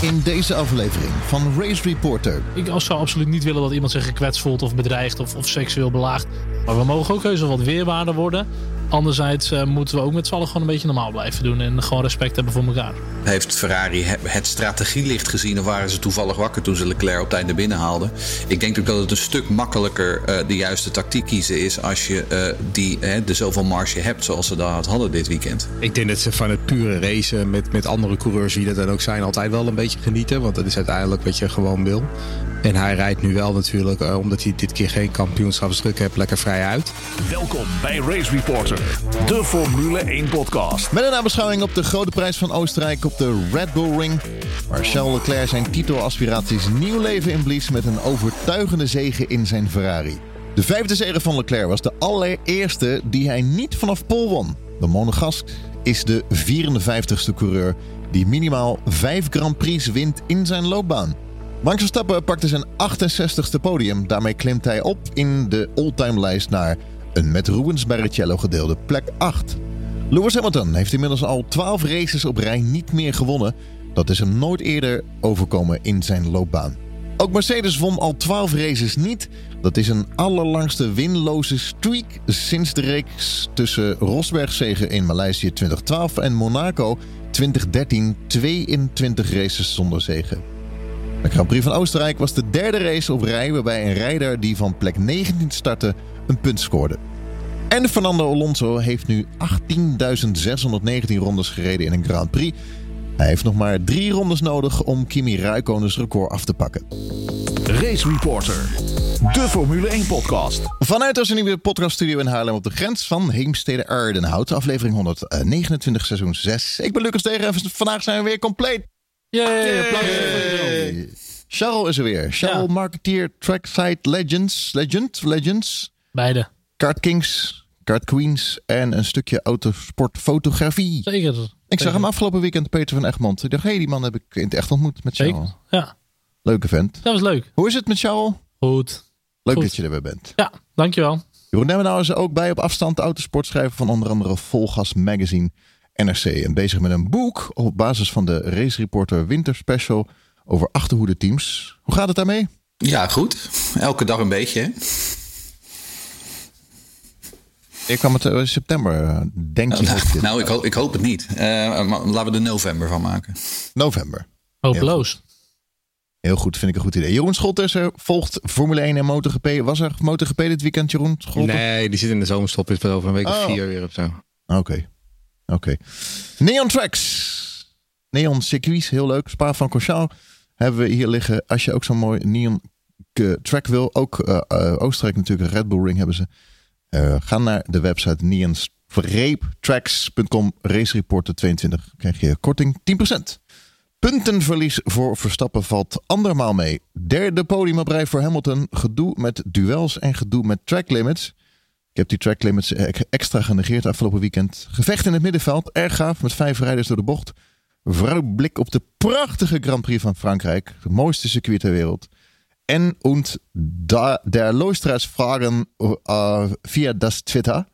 In deze aflevering van Race Reporter. Ik zou absoluut niet willen dat iemand zich gekwetst voelt of bedreigd of, of seksueel belaagd. Maar we mogen ook heus wel wat weerwaarder worden. Anderzijds uh, moeten we ook met z'n allen gewoon een beetje normaal blijven doen. En gewoon respect hebben voor elkaar. Heeft Ferrari het strategielicht gezien of waren ze toevallig wakker toen ze Leclerc op tijd naar binnen haalden? Ik denk ook dat het een stuk makkelijker uh, de juiste tactiek kiezen is als je uh, die, de zoveel marge hebt zoals ze dat hadden dit weekend. Ik denk dat ze van het pure racen met, met andere coureurs, wie dat dan ook zijn, altijd wel een beetje genieten. Want dat is uiteindelijk wat je gewoon wil. En hij rijdt nu wel natuurlijk, uh, omdat hij dit keer geen kampioenschapsdruk heeft, lekker vrij uit. Welkom bij Race Reporter, de Formule 1 podcast. Met een nabeschouwing op de grote prijs van Oostenrijk op de Red Bull Ring. Waar Charles Leclerc zijn titelaspiraties nieuw leven inblies met een overtuigende zege in zijn Ferrari. De vijfde zege van Leclerc was de allereerste die hij niet vanaf Pol won. De Monegask is de 54ste coureur die minimaal 5 Grand Prix wint in zijn loopbaan. Max Verstappen pakte zijn 68ste podium. Daarmee klimt hij op in de all-time lijst naar een met Rubens Barrichello gedeelde plek 8. Lewis Hamilton heeft inmiddels al 12 races op rij niet meer gewonnen. Dat is hem nooit eerder overkomen in zijn loopbaan. Ook Mercedes won al 12 races niet. Dat is een allerlangste winloze streak sinds de reeks tussen Rosbergzegen in Maleisië 2012 en Monaco 2013. 22 races zonder zegen. De Grand Prix van Oostenrijk was de derde race op rij waarbij een rijder die van plek 19 startte een punt scoorde. En Fernando Alonso heeft nu 18.619 rondes gereden in een Grand Prix. Hij heeft nog maar drie rondes nodig om Kimi Räikkönen's record af te pakken. Race Reporter, de Formule 1 podcast. Vanuit onze nieuwe podcaststudio in Haarlem op de grens van Heemstede Ardenhout. Aflevering 129 seizoen 6. Ik ben Lucas Tegen en vandaag zijn we weer compleet. Yay, applaus. Charles is er weer. Charles, ja. marketeer, trackside legends. Legend? Legends? Beide. Kart Kings, Kart Queens en een stukje autosportfotografie. Zeker. Ik Zeker. zag hem afgelopen weekend, Peter van Egmond. Ik dacht, hé, hey, die man heb ik in het echt ontmoet met Charles. Ja. Leuke vent. Dat was leuk. Hoe is het met Charles? Goed. Leuk Goed. dat je er weer bent. Ja, dankjewel. Jeroen is er ook bij op afstand autosportschrijver van onder andere Volgas Magazine NRC. En bezig met een boek op basis van de Race Reporter Winter Special over achterhoede teams. Hoe gaat het daarmee? Ja, goed. Elke dag een beetje. Hè? Ik kwam het in september, denk je? Nou, nou ik, hoop, ik hoop het niet. Uh, maar laten we er november van maken. November. Hopeloos. Heel goed, vind ik een goed idee. Jeroen Scholters Volgt Formule 1 en MotoGP. Was er MotoGP dit weekend, Jeroen Scholters? Nee, die zit in de zomerstop. Is wel over een week of Oh. vier weer of zo. Oké. Okay. Oké. Neon Tracks. Neon circuits, heel leuk. Spa van Corchal hebben we hier liggen. Als je ook zo'n mooi neon eh, track wil. Ook uh, uh, Oostenrijk natuurlijk, een Red Bull Ring hebben ze. Uh, ga naar de website neon-tracks.com. Race Reporter 22 krijg je korting 10%. Puntenverlies voor Verstappen valt andermaal mee. Derde podium op rij voor Hamilton. Gedoe met duels en gedoe met track limits. Ik heb die track limits extra genegeerd afgelopen weekend. Gevecht in het middenveld, erg gaaf met vijf rijders door de bocht. Vooruitblik op de prachtige Grand Prix van Frankrijk. Het mooiste circuit ter wereld. En und da, der Luisteraarsvragen uh, via das Twitter.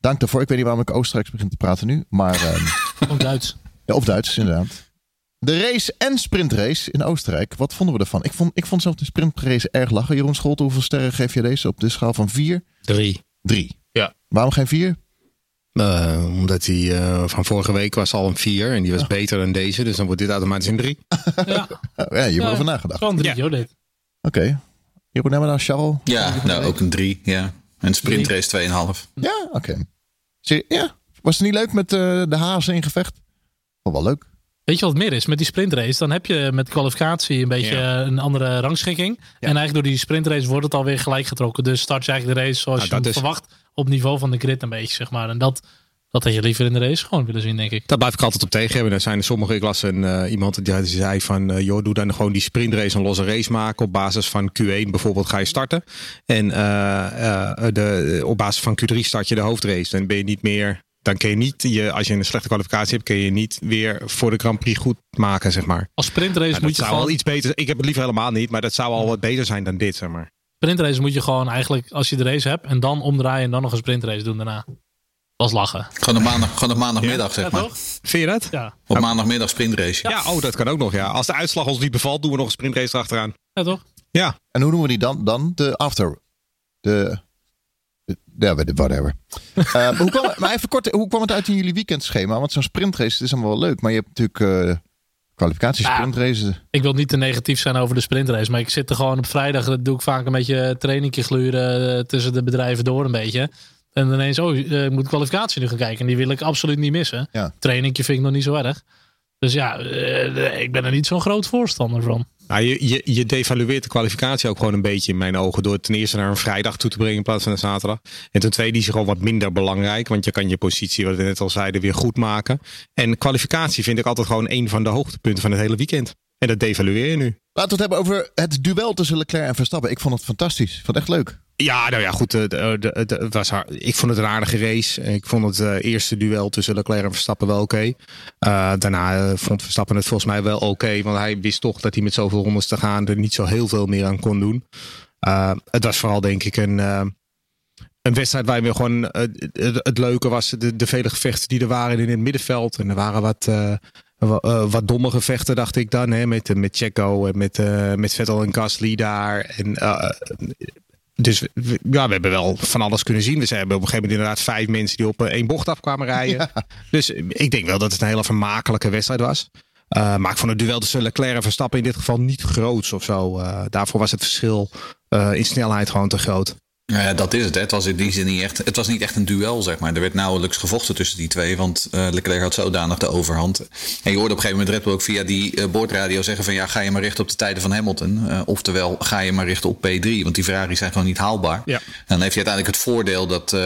Dank daarvoor. Ik weet niet waarom ik Oostenrijks begin te praten nu. Maar, um, of Duits. Ja, of Duits, inderdaad. De race en sprintrace in Oostenrijk. Wat vonden we ervan? Ik vond, ik vond zelf de sprintrace erg lachen. Jeroen Scholte, hoeveel sterren geef je deze op de schaal van vier? Drie. Drie. Ja. Waarom geen vier? Uh, omdat hij uh, van vorige week was al een 4 en die was oh. beter dan deze. Dus dan wordt dit automatisch een 3. ja. ja, je hebt ja, over nagedacht. Gewoon 3, joh, dit. Oké. Okay. Jeroen, hebben we nou Charles? Ja, nou ook een 3. Ja. En sprintrace 2,5. Ja, oké. Okay. Ja, was het niet leuk met uh, de hazen in gevecht? Vond wel leuk. Weet je wat het meer is? Met die sprintrace, dan heb je met kwalificatie een beetje ja. een andere rangschikking. Ja. En eigenlijk door die sprintrace wordt het alweer gelijk getrokken. Dus start je eigenlijk de race zoals nou, je is... verwacht op niveau van de grid een beetje, zeg maar. En dat, dat had je liever in de race gewoon willen zien, denk ik. Daar blijf ik altijd op tegen hebben. Er zijn er sommige, ik las een, uh, iemand die zei van, uh, joh, doe dan gewoon die sprintrace een losse race maken. Op basis van Q1 bijvoorbeeld ga je starten. En uh, de, op basis van Q3 start je de hoofdrace. Dan ben je niet meer dan kun je niet, je, als je een slechte kwalificatie hebt, kun je niet weer voor de Grand Prix goed maken, zeg maar. Als sprintrace nou, moet je zou gewoon... wel iets beter. Ik heb het liever helemaal niet, maar dat zou al wat beter zijn dan dit, zeg maar. Sprintrace moet je gewoon eigenlijk, als je de race hebt, en dan omdraaien en dan nog een sprintrace doen daarna. Was lachen. Gewoon een, maandag, gewoon een maandagmiddag, zeg maar. Vind je dat? Ja. Op maandagmiddag sprintrace. Ja. oh, dat kan ook nog, ja. Als de uitslag ons niet bevalt, doen we nog een sprintrace erachteraan. Ja, toch? Ja. En hoe noemen we die dan? Dan de after. De. Ja, whatever. uh, hoe kwam, maar even kort, hoe kwam het uit in jullie weekendschema? Want zo'n sprintrace is allemaal wel leuk. Maar je hebt natuurlijk uh, kwalificatie, sprintrace. ik wil niet te negatief zijn over de sprintrace. Maar ik zit er gewoon op vrijdag. Dat doe ik vaak een beetje trainingje gluren uh, tussen de bedrijven door een beetje. En ineens, oh, ik moet kwalificatie nu gaan kijken. En die wil ik absoluut niet missen. Ja. Trainingje vind ik nog niet zo erg. Dus ja, ik ben er niet zo'n groot voorstander van. Nou, je, je, je devalueert de kwalificatie ook gewoon een beetje in mijn ogen. Door het ten eerste naar een vrijdag toe te brengen in plaats van een zaterdag. En ten tweede is het gewoon wat minder belangrijk. Want je kan je positie, wat we net al zeiden, weer goed maken. En kwalificatie vind ik altijd gewoon een van de hoogtepunten van het hele weekend. En dat devalueer je nu. Laten we het hebben over het duel tussen Leclerc en Verstappen. Ik vond het fantastisch. Ik vond het echt leuk. Ja, nou ja, goed. Het was ik vond het een aardige race. Ik vond het eerste duel tussen Leclerc en Verstappen wel oké. Daarna vond Verstappen het volgens mij wel oké. Want hij wist toch dat hij met zoveel rondes te gaan er niet zo heel veel meer aan kon doen. het was vooral denk ik een, een wedstrijd waar we gewoon... Het, het, leuke was de, de vele gevechten die er waren in het middenveld. En er waren wat... wat domme gevechten, dacht ik dan. Hè, met, met Checo en met, met Vettel en Gasly daar. En dus ja, we hebben wel van alles kunnen zien. We hebben op een gegeven moment inderdaad vijf mensen die op één bocht af kwamen rijden. Dus ik denk wel dat het een hele vermakelijke wedstrijd was. Uh, maar ik vond het duel tussen Leclerc en Verstappen in dit geval niet groots of zo. Uh, daarvoor was het verschil uh, in snelheid gewoon te groot. Ja, dat is het. Hè. Het was in die zin niet echt. Het was niet echt een duel, zeg maar. Er werd nauwelijks gevochten tussen die twee. Want uh, Leclerc had zodanig de overhand. En je hoorde op een gegeven moment Red Bull ook via die uh, boordradio zeggen van ja, ga je maar richten op de tijden van Hamilton. Uh, oftewel, ga je maar richten op P3. Want die Ferraris zijn gewoon niet haalbaar. Ja. En dan heeft je uiteindelijk het voordeel dat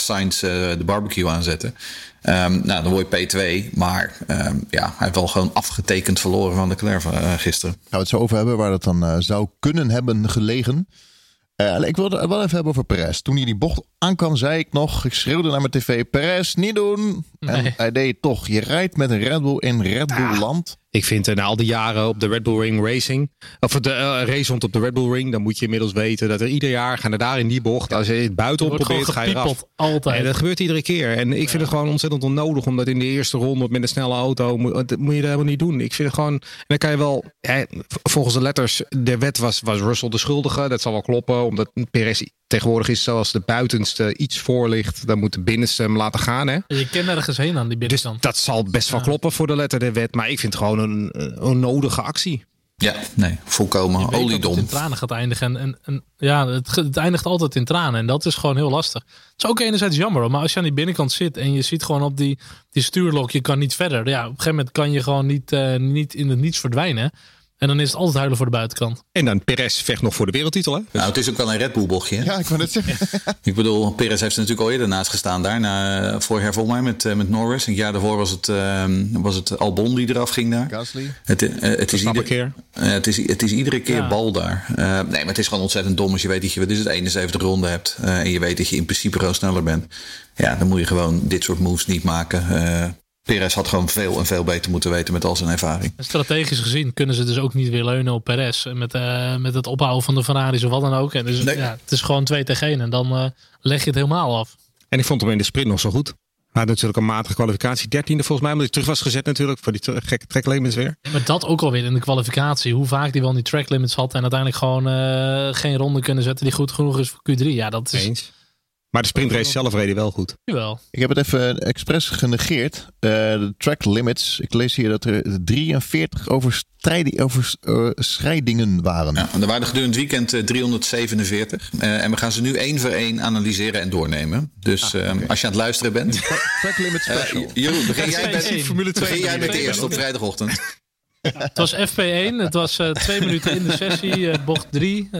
Sainz de barbecue aanzette. Um, nou, dan word je P2. Maar um, ja, hij heeft wel gewoon afgetekend verloren van Leclerc gisteren. Gaan we het zo over hebben waar dat dan zou kunnen hebben gelegen. Uh, ik wilde het wel even hebben over Perez. Toen hij die bocht aankwam, zei ik nog, ik schreeuwde naar mijn tv, Perez, niet doen. Nee. En hij deed toch. Je rijdt met een Red Bull in Red Bull ah, land. Ik vind uh, na al die jaren op de Red Bull Ring Racing, of de uh, race rond op de Red Bull Ring, dan moet je inmiddels weten dat er ieder jaar gaan er daar in die bocht, als je het buitenom probeert, ga je eraf. Altijd. En dat gebeurt iedere keer. En ik ja. vind het gewoon ontzettend onnodig, omdat in de eerste ronde met een snelle auto, moet, dat moet je dat helemaal niet doen. Ik vind het gewoon, en dan kan je wel, hè, volgens de letters, de wet was, was Russell de schuldige, dat zal wel kloppen, omdat Perez Tegenwoordig is zoals de buitenste iets voor ligt, dan moet de binnenste hem laten gaan. Hè? Je kent ergens heen aan die binnenkant. Dus dat zal best wel kloppen voor de letter der wet. Maar ik vind het gewoon een, een nodige actie. Ja, nee, volkomen oliedom. Het in tranen gaat eindigen. En, en, en ja, het, het, eindigt altijd in tranen. En dat is gewoon heel lastig. Het is ook enerzijds jammer. Maar als je aan die binnenkant zit en je ziet gewoon op die, die stuurlok, je kan niet verder. Ja, op een gegeven moment kan je gewoon niet, uh, niet in het niets verdwijnen. En dan is het altijd huilen voor de buitenkant. En dan Perez vecht nog voor de wereldtitel. Hè? Nou, het is ook wel een Red Bull bochtje. Ja, ik wou net zeggen. ik bedoel, Perez heeft er natuurlijk al eerder naast gestaan daar. Na, vorig jaar volgens mij met, uh, met Norris. Een jaar daarvoor was het, uh, was het Albon die eraf ging daar. Gasly. Het, uh, het, is ieder, keer. het, is, het is iedere keer ja. bal daar. nee, maar het is gewoon ontzettend dom als je weet dat je wat is het, 71 ronden hebt. en je weet dat je in principe gewoon sneller bent. Ja, dan moet je gewoon dit soort moves niet maken. Perez had gewoon veel en veel beter moeten weten met al zijn ervaring. Strategisch gezien kunnen ze dus ook niet weer leunen op Perez. Met, uh, met het ophouden van de Ferraris of wat dan ook. En dus, nee. ja, het is gewoon 2 tegen 1 en dan uh, leg je het helemaal af. En ik vond hem in de sprint nog zo goed. Hij had natuurlijk een matige kwalificatie. Dertiende volgens mij, omdat hij terug was gezet natuurlijk. Voor die gekke track limits weer. Maar dat ook alweer in de kwalificatie. Hoe vaak hij wel die track limits had. En uiteindelijk gewoon uh, geen ronde kunnen zetten die goed genoeg is voor Q3. Ja, dat is... Eens. Maar de sprintrace zelf reed hij wel goed. Jawel. Ik heb het even expres genegeerd. Uh, de track limits. Ik lees hier dat er 43 overschrijdingen waren. Ja, er waren gedurende het weekend 347. Uh, en we gaan ze nu één voor één analyseren en doornemen. Dus ah, okay. uh, als je aan het luisteren bent. track limits special. Jeroen, begin jij met, Formule 2 begin jij met de eerste op vrijdagochtend. het was FP1. Het was twee minuten in de sessie. bocht 3.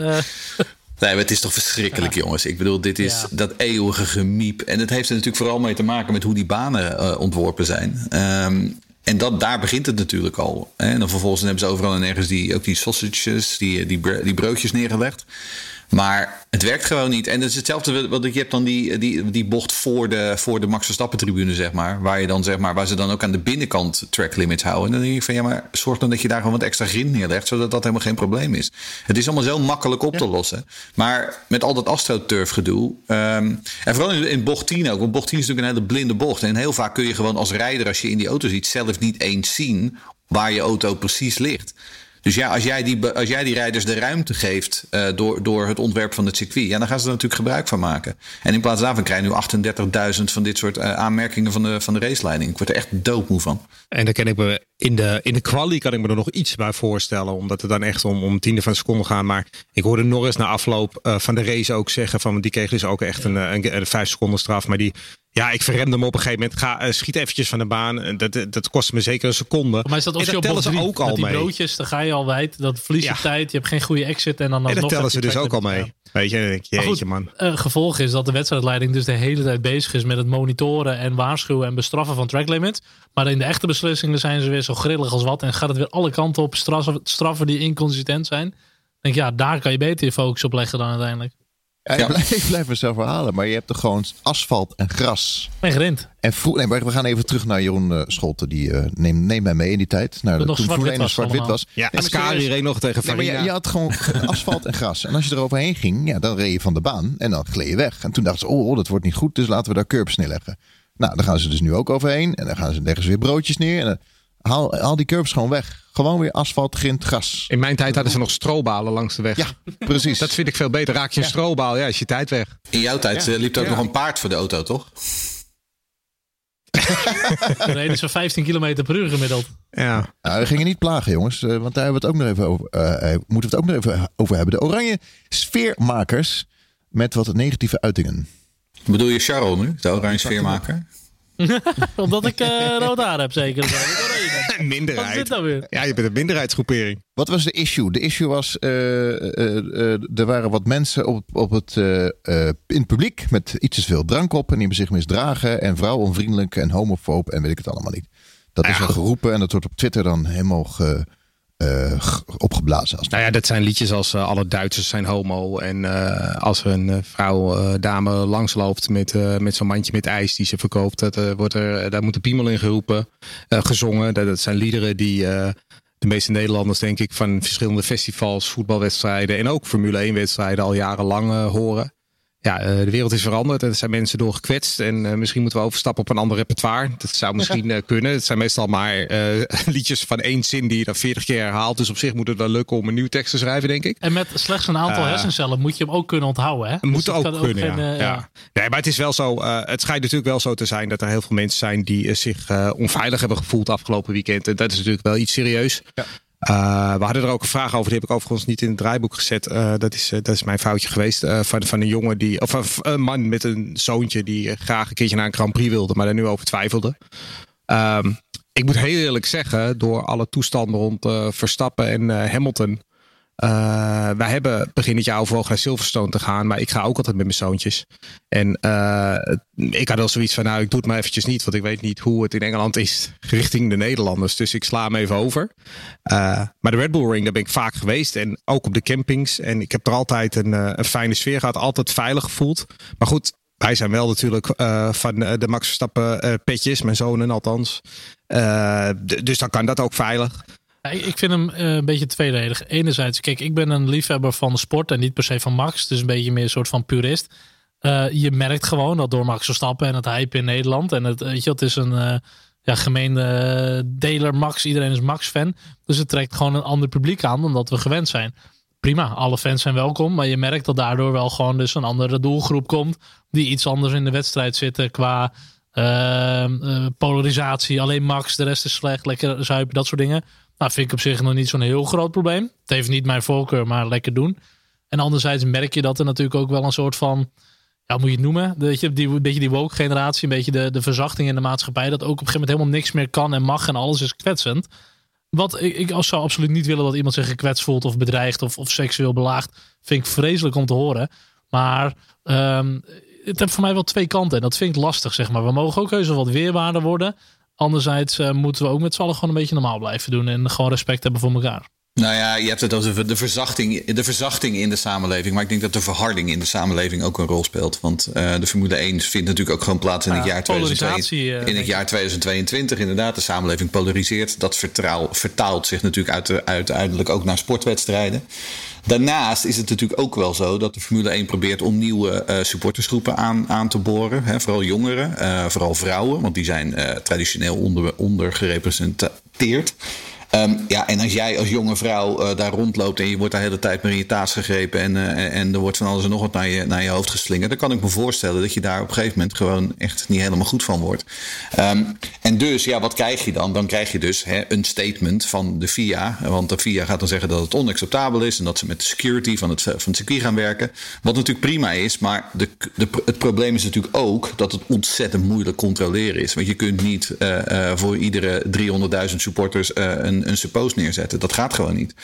Nee, maar het is toch verschrikkelijk, jongens. Ik bedoel, dit is dat eeuwige gemiep. En het heeft er natuurlijk vooral mee te maken met hoe die banen uh, ontworpen zijn. Um, en dat, daar begint het natuurlijk al. Hè? En dan vervolgens hebben ze overal en ergens die, ook die sausages, die, die, die broodjes neergelegd. Maar het werkt gewoon niet. En het is hetzelfde, want je hebt dan die, die, die bocht voor de, voor de Max Verstappen tribune, zeg maar. Waar, je dan, zeg maar. waar ze dan ook aan de binnenkant track limits houden. En dan denk je van, ja, maar zorg dan dat je daar gewoon wat extra grind neerlegt. Zodat dat helemaal geen probleem is. Het is allemaal zo makkelijk op te lossen. Maar met al dat astroturf gedoe. Um, en vooral in, in, bocht 10 ook. Want bocht 10 is natuurlijk een hele blinde bocht. En heel vaak kun je gewoon als rijder, als je in die auto ziet, zelf niet eens zien waar je auto precies ligt. Dus ja, als jij die, als jij die rijders de ruimte geeft uh, door, door het ontwerp van het circuit, ja, dan gaan ze er natuurlijk gebruik van maken. En in plaats daarvan krijg je nu 38.000 van dit soort uh, aanmerkingen van de, van de raceleiding. Ik word er echt doodmoe van. En dan ken ik me in de, in de quali kan ik me er nog iets bij voorstellen, omdat het dan echt om, om tiende van een seconde gaat. Maar ik hoorde Norris na afloop uh, van de race ook zeggen van die kreeg dus ook echt een, een, een, vijf seconden straf. Maar die, ja, ik verremde hem op een gegeven moment. Ga, uh, schiet eventjes van de baan. Dat, dat kostte me zeker een seconde. Maar is dat, als je tellen ze ook al met die broodjes, dan ga je al wijd. Dat verlies je ja. tijd. Je hebt geen goede exit. En dan, en dat tellen ze dus ook al mee. Weet je, denk je, jeetje man. Uh, gevolg is dat de wedstrijdleiding dus de hele tijd bezig is met het monitoren en waarschuwen en bestraffen van track limits. Maar in de echte beslissingen zijn ze weer zo grillig als wat. En gaat het weer alle kanten op straffen, straffen die inconsistent zijn. denk ja, daar kan je beter je focus op leggen dan uiteindelijk. Ja, ik, blijf, ik blijf mezelf herhalen, maar je hebt er gewoon asfalt en gras. En grind. En vroeg, nee, we gaan even terug naar Jeroen uh, Scholten. Die uh, neem, neem mij mee in die tijd. Naar de, toen Formule was. zwart-wit was. Ja, nee, Ascari reed nog tegen Farina. Nee, je, je, had gewoon asfalt en gras. En als je er overheen ging, ja, dan reed je van de baan. En dan gleed je weg. En toen dachten ze, oh, oh dat wordt niet goed. Dus laten we daar curbs neerleggen. Nou, daar gaan ze dus nu ook overheen. En dan gaan ze, leggen ze weer broodjes neer. En dan, haal, haal die curbs gewoon weg. Gewoon weer asfalt, grind, gas. In mijn tijd hadden ze nog strobalen langs de weg. Ja, precies. Dat vind ik veel beter. Raak je een ja. strobaal, ja, is je tijd weg. In jouw tijd ja. liep er ook nog een paard voor de auto, toch? reden ze 15 km per uur gemiddeld. Ja. Nou, we gingen niet plagen, jongens. Want daar hebben we het ook nog even over. Uh, moeten we het ook nog even over hebben. De oranje sfeermakers met wat negatieve uitingen. Bedoel je Charles nu, de oranje sfeermaker? Omdat ik uh, rood haar heb, zeker. Minderheid. Wat is dit nou weer? Ja, je bent een minderheidsgroepering. Wat was de issue? De issue was, uh, uh, uh, er waren wat mensen op, op het, in het publiek met iets te veel drank op. En die hebben zich misdragen. En vrouwonvriendelijk en homofoob en weet ik het allemaal niet. Dat is ja, al geroepen en dat wordt op Twitter dan helemaal ge, uh, opgeblazen. Als nou ja, dat zijn liedjes als uh, alle Duitsers zijn homo. En uh, als een vrouw, dame langsloopt met, met zo'n mandje met ijs die ze verkoopt, dat, wordt er, daar moet de piemel in geroepen, gezongen. Dat, zijn liederen die de meeste Nederlanders, denk ik, van verschillende festivals, voetbalwedstrijden en ook Formule 1 wedstrijden al jarenlang horen ja, uh, de wereld is veranderd en er zijn mensen door gekwetst. En uh, misschien moeten we overstappen op een ander repertoire. Dat zou misschien uh, kunnen. Het zijn meestal maar liedjes van één zin die je dan veertig keer herhaalt. Dus op zich moet het wel lukken om een nieuw tekst te schrijven, denk ik. En met slechts een aantal hersencellen moet je hem ook kunnen onthouden. Hè? Moet dus ook kunnen, ook geen, ja. ja. Nee, maar het is wel zo. het schijnt natuurlijk wel zo te zijn dat er heel veel mensen zijn die zich onveilig hebben gevoeld afgelopen weekend. En dat is natuurlijk wel iets serieus. Ja. Uh, we hadden er ook een vraag over, die heb ik overigens niet in het draaiboek gezet. Uh, dat, is, uh, dat is mijn foutje geweest. van, van een jongen die, of een man met een zoontje die graag een keertje naar een Grand Prix wilde, maar daar nu over twijfelde. Um, ik moet heel eerlijk zeggen, door alle toestanden rond Verstappen en Hamilton, uh, wij hebben begin dit jaar overwogen naar Silverstone te gaan. Maar ik ga ook altijd met mijn zoontjes. En uh, ik had al zoiets van, nou, ik doe het maar eventjes niet. Want ik weet niet hoe het in Engeland is richting de Nederlanders. Dus ik sla hem even over. Uh, maar de Red Bull Ring, daar ben ik vaak geweest. En ook op de campings. En ik heb er altijd een, een fijne sfeer gehad. Altijd veilig gevoeld. Maar goed, wij zijn wel natuurlijk van de Max Verstappen petjes. Mijn zonen althans. dus dan kan dat ook veilig. Ik vind hem uh, een beetje tweeledig. Enerzijds, kijk, ik ben een liefhebber van de sport en niet per se van Max. Dus een beetje meer een soort van purist. Uh, je merkt gewoon dat door Max Verstappen en het hype in Nederland. En het, weet je, het is een uh, ja, gemeende deler Max. Iedereen is Max-fan. Dus het trekt gewoon een ander publiek aan dan dat we gewend zijn. Prima, alle fans zijn welkom. Maar je merkt dat daardoor wel gewoon dus een andere doelgroep komt. Die iets anders in de wedstrijd zitten qua polarisatie. Alleen Max, de rest is slecht. Lekker zuipen, dat soort dingen. Nou, vind ik op zich nog niet zo'n heel groot probleem. Het heeft niet mijn voorkeur, maar lekker doen. En anderzijds merk je dat er natuurlijk ook wel een soort van, ja, moet je het noemen? Dat je, die, beetje die woke generatie, een beetje de, de verzachting in de maatschappij. Dat ook op een gegeven moment helemaal niks meer kan en mag en alles is kwetsend. Wat ik, ik zou absoluut niet willen dat iemand zich gekwetst voelt of bedreigd of, of seksueel belaagd. Vind ik vreselijk om te horen. Maar um, het heeft voor mij wel twee kanten. En dat vind ik lastig, zeg maar. We mogen ook heus wel wat weerwaarder worden. Anderzijds uh, moeten we ook met z'n allen gewoon een beetje normaal blijven doen. En gewoon respect hebben voor elkaar. Nou ja, je hebt het over de verzachting, de verzachting in de samenleving. Maar ik denk dat de verharding in de samenleving ook een rol speelt. Want uh, de Formule 1 vindt natuurlijk ook gewoon plaats in, het, jaar 2022, in het jaar 2022. Inderdaad, de samenleving polariseert. Dat vertaal, vertaalt zich natuurlijk uit, uiteindelijk ook naar sportwedstrijden. Daarnaast is het natuurlijk ook wel zo dat de Formule 1 probeert om nieuwe uh, supportersgroepen aan, aan te boren. Hè, vooral jongeren, uh, vooral vrouwen, want die zijn traditioneel onder, ondergerepresenteerd. Um, ja, en als jij als jonge vrouw uh, daar rondloopt en je wordt de hele tijd maar in je taas gegrepen en, uh, en er wordt van alles en nog wat naar je, naar je hoofd geslingerd, dan kan ik me voorstellen dat je daar op een gegeven moment gewoon echt niet helemaal goed van wordt. Um, en dus, ja, wat krijg je dan? Dan krijg je dus hè, een statement van de FIA. Want de FIA gaat dan zeggen dat het onacceptabel is en dat ze met de security van het, van het circuit gaan werken. Wat natuurlijk prima is, maar de, de, het probleem is natuurlijk ook dat het ontzettend moeilijk controleren is. Want je kunt niet uh, voor iedere 300.000 supporters een een, suppose neerzetten. Dat gaat gewoon niet.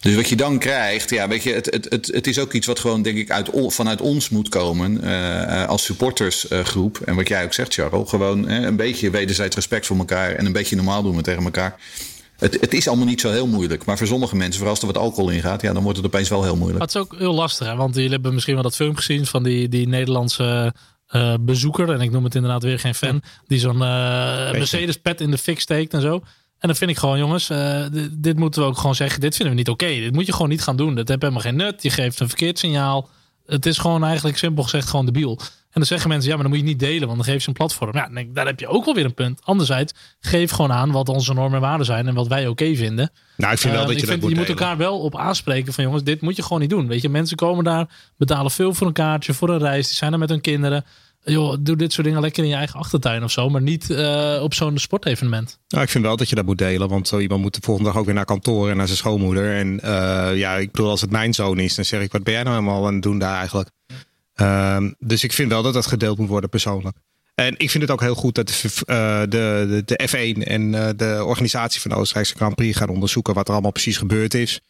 Dus wat je dan krijgt, ja, weet je, het, het, het, het is ook iets wat gewoon, denk ik, uit, vanuit ons moet komen uh, als supportersgroep. en wat jij ook zegt, Charles, gewoon een beetje wederzijds respect voor elkaar en een beetje normaal doen we tegen elkaar. Het, het, is allemaal niet zo heel moeilijk. Maar voor sommige mensen, vooral als er wat alcohol in gaat, ja, dan wordt het opeens wel heel moeilijk. het is ook heel lastig, hè? want jullie hebben misschien wel dat film gezien van die, die Nederlandse uh, bezoeker. En ik noem het inderdaad weer geen fan. Die zo'n uh, Mercedes pet in de fik steekt en zo. En dan vind ik gewoon, jongens, uh, dit, moeten we ook gewoon zeggen. Dit vinden we niet oké. Dit moet je gewoon niet gaan doen. Dat heeft helemaal geen nut. Je geeft een verkeerd signaal. Het is gewoon eigenlijk simpel gezegd gewoon debiel. En dan zeggen mensen, ja, maar dan moet je niet delen, want dan geef je een platform. Ja, denk, daar heb je ook wel weer een punt. Anderzijds, geef gewoon aan wat onze normen en waarden zijn en wat wij oké vinden. Nou, ik vind wel uh, dat je vind, moet Je moet elkaar wel op aanspreken van, jongens, dit moet je gewoon niet doen. Weet je, mensen komen daar, betalen veel voor een kaartje, voor een reis. Die zijn er met hun kinderen joh, doe dit soort dingen lekker in je eigen achtertuin of zo, maar niet uh, op zo'n sportevenement. Ik vind wel dat je dat moet delen, want zo iemand moet de volgende dag ook weer naar kantoor en naar zijn schoonmoeder. En uh, ja, ik bedoel, als het mijn zoon is, dan zeg ik, wat ben jij nou helemaal aan het doen daar eigenlijk? Uh, dus ik vind wel dat dat gedeeld moet worden persoonlijk. En ik vind het ook heel goed dat de, uh, de, de, de, F1 en de organisatie van de Oostenrijkse Grand Prix gaan onderzoeken wat er allemaal precies gebeurd is.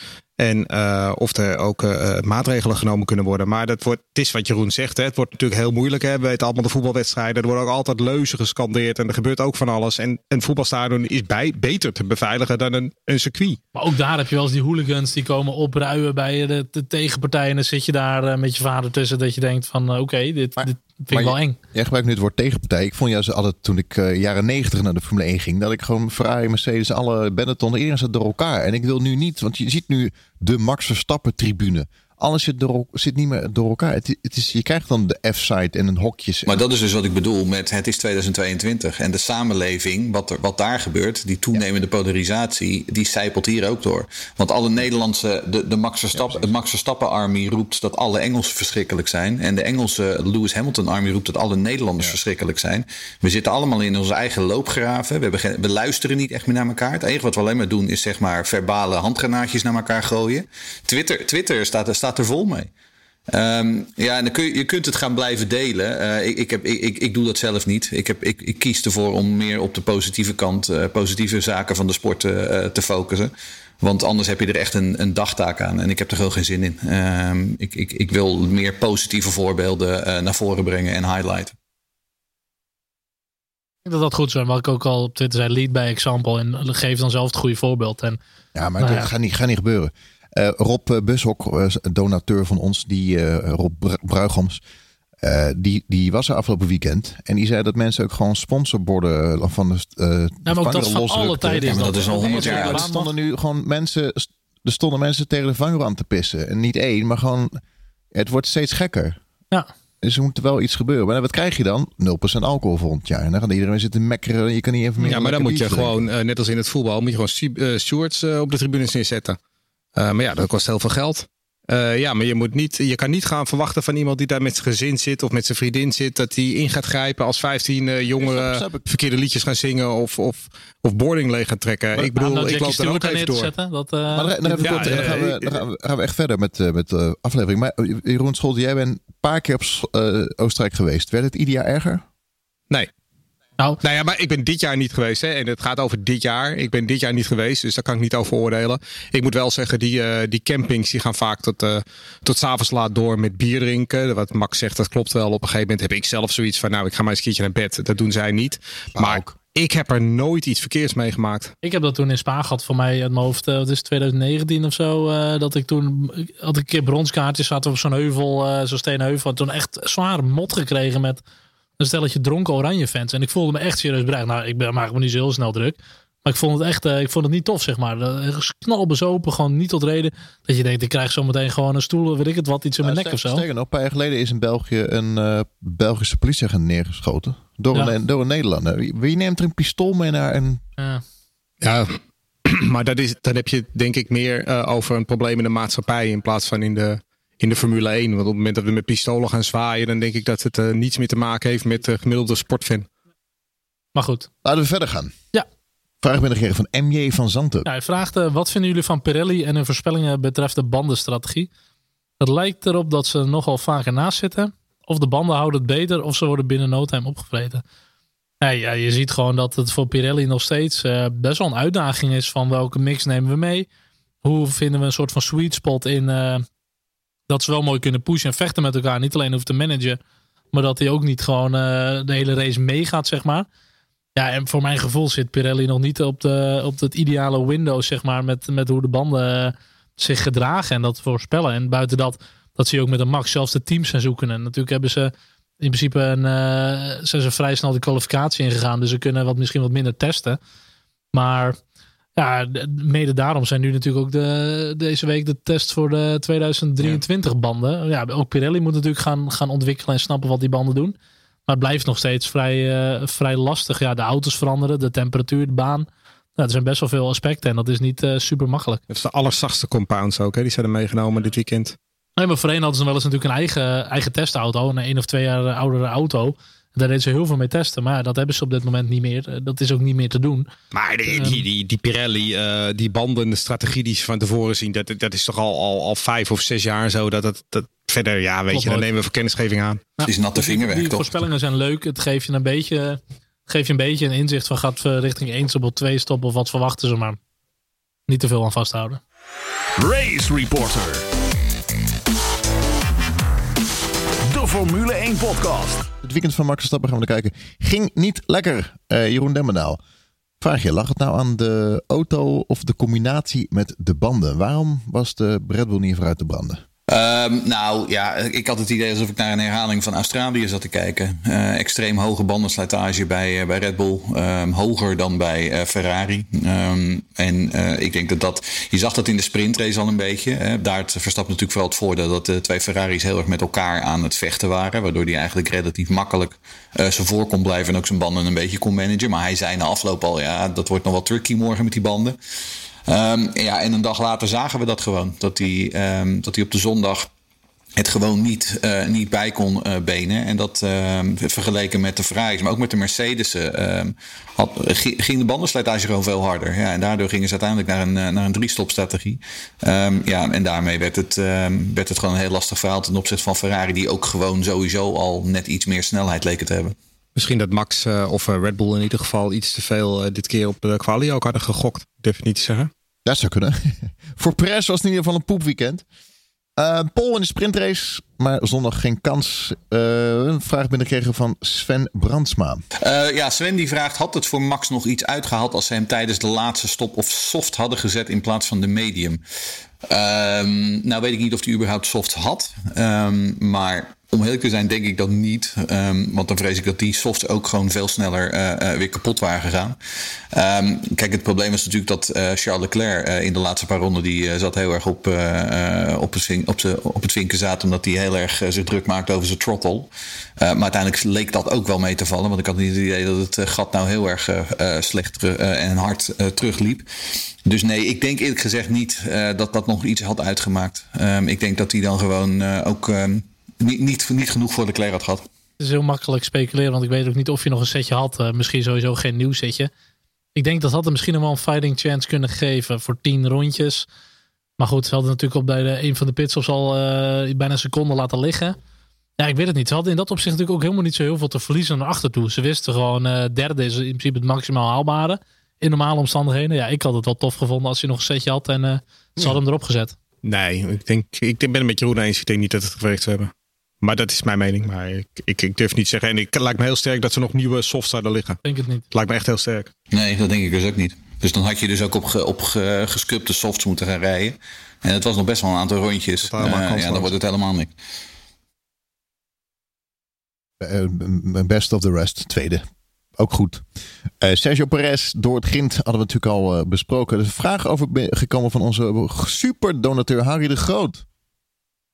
En uh, of er ook uh, maatregelen genomen kunnen worden. Maar dat wordt, het is wat Jeroen zegt. Hè. Het wordt natuurlijk heel moeilijk. Hè. We weten allemaal de voetbalwedstrijden. Er worden ook altijd leuzen gescandeerd. En er gebeurt ook van alles. En een voetbalstadion is bij, beter te beveiligen dan een, een circuit. Maar ook daar heb je wel eens die hooligans die komen opruien bij de, de tegenpartij. En dan zit je daar uh, met je vader tussen. Dat je denkt van oké, okay, dit, dit vind ik wel eng. Jij gebruikt nu het woord tegenpartij. Ik vond juist altijd toen ik jaren negentig naar de Formule 1 ging. Dat ik gewoon Ferrari, Mercedes, alle Benetton, iedereen zat door elkaar. En ik wil nu niet, want je ziet nu de Max Verstappen tribune. Alles zit, door, zit niet meer door elkaar. Het, het is, je krijgt dan de F-site en een hokjes. Maar dat is dus wat ik bedoel met het is 2022. En de samenleving, wat, er, wat daar gebeurt, die toenemende polarisatie, die zijpelt hier ook door. Want alle Nederlandse, de, de Max Verstappen, Max Verstappen Army roept dat alle Engelsen verschrikkelijk zijn. En de Engelse Lewis Hamilton Army roept dat alle Nederlanders ja. verschrikkelijk zijn. We zitten allemaal in onze eigen loopgraven. We, hebben geen, we luisteren niet echt meer naar elkaar. Het enige wat we alleen maar doen is zeg maar verbale handgranaatjes naar elkaar gooien. Twitter, Twitter staat, staat staat er vol mee. Um, ja, en dan kun je, je kunt het gaan blijven delen. Uh, ik, ik, heb, ik, ik doe dat zelf niet. Ik, heb, ik, ik kies ervoor om meer op de positieve kant, uh, positieve zaken van de sport uh, te focussen. Want anders heb je er echt een, een dagtaak aan. En ik heb er gewoon geen zin in. Um, ik, ik, ik wil meer positieve voorbeelden naar voren brengen en highlighten. Ik denk dat dat goed is. Wat ik ook al op Twitter zei, lead by example. En geef dan zelf het goede voorbeeld. En, ja, maar nou dat ja. gaat, niet, gaat niet gebeuren. Uh, Rob Bushok, uh, donateur van ons, die uh, Rob Bruigoms, die, die was er afgelopen weekend. En die zei dat mensen ook gewoon sponsorborden van de. maar ook dat van alle tijden is dat. is al honderd jaar Er stonden nu gewoon mensen, er stonden mensen tegen de vangrail aan te pissen. En niet één, maar gewoon. Het wordt steeds gekker. Ja. Dus er moet wel iets gebeuren. Maar wat krijg je dan? 0% alcohol volgend jaar. En dan gaat iedereen zitten mekkeren. Je kan niet even meer. Ja, maar dan moet je gewoon, net als in het voetbal, moet je gewoon stewards op de tribunes neerzetten. Uh, maar ja, dat kost heel veel geld. Uh, ja, maar je, moet niet, je kan niet gaan verwachten van iemand die daar met zijn gezin zit of met zijn vriendin zit, dat hij in gaat grijpen als 15 uh, jongeren verkeerde liedjes gaan zingen of, of, of boarding leeg gaan trekken. Maar, ik bedoel, nou, ik loop er ook even door. Dat, uh, maar dan, dan, ja, dan, gaan we, dan, gaan we, gaan we echt verder met, met de aflevering. Maar Jeroen Scholte, jij bent een paar keer op Oostenrijk geweest. Werd het ieder jaar erger? Nee. Nou, nou ja, maar ik ben dit jaar niet geweest. Hè, en het gaat over dit jaar. Ik ben dit jaar niet geweest, dus daar kan ik niet over oordelen. Ik moet wel zeggen, die, uh, die campings die gaan vaak tot, uh, tot s'avonds laat door met bier drinken. Wat Max zegt, dat klopt wel. Op een gegeven moment heb ik zelf zoiets van, nou, ik ga maar eens een keertje naar bed. Dat doen zij niet. Maar, maar Ik heb er nooit iets verkeers mee gemaakt. Ik heb dat toen in Spa gehad voor mij uit mijn hoofd. Het is 2019 of zo. dat ik toen had ik een keer bronskaartjes. Zaten op zo'n heuvel, zo'n steenheuvel. Toen echt zware mot gekregen met een stelletje dronken oranje fans. En ik voelde me echt serieus bereikt. Nou, ik ben, maak me niet zo heel snel druk. Maar ik vond het echt, uh, ik vond het niet tof, zeg maar. Knalbezopen, gewoon niet tot reden. Dat je denkt, ik krijg zo meteen gewoon een stoel, weet ik het wat, iets in mijn nou, nek of zo. Sterker nog, een paar jaar geleden is in België een uh, Belgische politieagent neergeschoten. Door, een, door een Nederlander. Wie neemt er een pistool mee naar een... Ja, ja maar dat is, dan heb je denk ik meer uh, over een probleem in de maatschappij in plaats van in de, in de Formule 1. Want op het moment dat we met pistolen gaan zwaaien, dan denk ik dat het uh, niets meer te maken heeft met de gemiddelde sportfan. Maar goed. Laten we verder gaan. Ja. Vraag binnengekregen van MJ van Zanten. hij vraagt: uh, wat vinden jullie van Pirelli en hun voorspellingen betreft de bandenstrategie? Het lijkt erop dat ze nogal vaker naast zitten. Of de banden houden het beter, of ze worden binnen no time opgevreten. Ja, ja, je ziet gewoon dat het voor Pirelli nog steeds uh, best wel een uitdaging is van welke mix nemen we mee. Hoe vinden we een soort van sweet spot in dat ze wel mooi kunnen pushen en vechten met elkaar. Niet alleen hoeft te managen, maar dat hij ook niet gewoon de hele race meegaat, zeg maar. Ja, en voor mijn gevoel zit Pirelli nog niet op, de, op het ideale window, zeg maar, met, met hoe de banden eh, zich gedragen en dat voorspellen. En buiten dat, dat zie je ook met een Max zelfs de teams zijn zoeken. En natuurlijk hebben ze in principe een, uh, zijn ze vrij snel de kwalificatie ingegaan, dus ze kunnen wat, misschien wat minder testen. Maar ja, mede daarom zijn nu natuurlijk ook de, deze week de test voor de 2023 banden. Ja, ook Pirelli moet natuurlijk gaan, gaan ontwikkelen en snappen wat die banden doen. Maar het blijft nog steeds vrij, uh, vrij lastig. Ja, de auto's veranderen, de temperatuur, de baan. Nou, er zijn best wel veel aspecten en dat is niet uh, super makkelijk. Het is de allerzachtste compounds ook, hè? die zijn er meegenomen dit weekend. Nee, maar voorheen hadden ze wel eens natuurlijk een eigen, eigen testauto. Een één of twee jaar oudere auto. Daar deden ze heel veel mee testen. Maar dat hebben ze op dit moment niet meer. Eh, dat is ook niet meer te doen. Maar die, die, die, die Pirelli, uh, die banden, de strategie die ze van tevoren zien. Dat, dat is toch al, al, al vijf of zes jaar zo. Dat, dat, dat verder, ja, weet je, dan nemen we voor kennisgeving aan. Het is natte vingerwerk, Die voorspellingen zijn leuk. Het geeft je een beetje, geeft je een beetje een inzicht van gaat richting één stop of twee stop of wat verwachten ze maar. Niet te veel aan vasthouden. Race Reporter. Formule 1 podcast. Het weekend van Max Verstappen gaan we kijken. Ging niet lekker, uh, Jeroen Demmendaal. Vraag je, lag het nou aan de auto of de combinatie met de banden? Waarom was de Red Bull niet vooruit te branden? Um, nou ja, ik had het idee alsof ik naar een herhaling van Australië zat te kijken. Uh, extreem hoge bandenslijtage bij, uh, bij Red Bull. Um, hoger dan bij uh, Ferrari. Um, en ik denk dat dat. Je zag dat in de sprintrace al een beetje. Hè. Daar verstapt natuurlijk vooral het voordeel dat de twee Ferraris heel erg met elkaar aan het vechten waren. Waardoor hij eigenlijk relatief makkelijk zijn voor kon blijven en ook zijn banden een beetje kon managen. Maar hij zei na afloop al: ja, dat wordt nog wel tricky morgen met die banden. Um, ja, en een dag later zagen we dat gewoon. Dat hij, um, dat op de zondag het gewoon niet, uh, niet bij kon uh, benen. En dat uh, vergeleken met de Ferraris, maar ook met de Mercedes, had, ging de bandenslijtage gewoon veel harder. Ja, en daardoor gingen ze uiteindelijk naar een, naar een drie-stop-strategie. Ja, en daarmee werd het, werd het gewoon een heel lastig verhaal ten opzichte van Ferrari, die ook gewoon sowieso al net iets meer snelheid leken te hebben. Misschien dat Max of Red Bull in ieder geval iets te veel dit keer op de kwalie ook hadden gegokt. Durf je niet zeggen. Dat zou kunnen. Voor Perez was het in ieder geval een poepweekend. Uh, Pol in de sprintrace, maar zondag geen kans. Uh, een vraag binnengekregen van Sven Brandsma. Uh, ja, Sven die vraagt: had het voor Max nog iets uitgehaald als ze hem tijdens de laatste stop of soft hadden gezet in plaats van de medium? Um, nou weet ik niet of hij überhaupt soft had, um, maar om heel te zijn, denk ik dat niet. Um, want dan vrees ik dat die softs ook gewoon veel sneller uh, uh, weer kapot waren gegaan. Um, kijk, het probleem is natuurlijk dat uh, Charles Leclerc in de laatste paar ronden... die zat heel erg op, op, het, op, de, op het vinken zaten... omdat hij heel erg zich druk maakte over zijn throttle. maar uiteindelijk leek dat ook wel mee te vallen. Want ik had niet het idee dat het gat nou heel erg slecht en hard terugliep. Dus nee, ik denk eerlijk gezegd niet dat dat nog iets had uitgemaakt. Um, ik denk dat hij dan gewoon ook niet, niet, niet genoeg voor de Leclerc had gehad. Het is heel makkelijk speculeren, want ik weet ook niet of je nog een setje had. Uh, misschien sowieso geen nieuw setje. Ik denk dat had hem misschien nog wel een fighting chance kunnen geven voor tien rondjes. Maar goed, ze hadden natuurlijk op bij de, een van de pitstops al uh, bijna een seconde laten liggen. Ja, ik weet het niet. Ze hadden in dat opzicht natuurlijk ook helemaal niet zo heel veel te verliezen naar achter toe. Ze wisten gewoon, uh, derde is in principe het maximaal haalbare. In normale omstandigheden. Ja, ik had het wel tof gevonden als je nog een setje had en uh, ze hadden hem erop gezet. Nee, ik denk, ik ben een beetje Jeroen eens. Ik denk niet dat het gewerkt zou hebben. Maar dat is mijn mening. Maar ik, ik, ik durf niet zeggen. En ik lijkt me heel sterk dat ze nog nieuwe softs zouden liggen. Denk het niet. Het lijkt me echt heel sterk. Nee, dat denk ik dus ook niet. Dus dan had je dus ook op, ge, op ge, gescrupte softs moeten gaan rijden. En het was nog best wel een aantal rondjes. Uh, ja, dan wordt het helemaal niks. best of the rest, tweede. Ook goed. Uh, Sergio Perez, door het grind hadden we natuurlijk al uh, besproken. Er is een vraag over gekomen van onze super donateur Harry de Groot.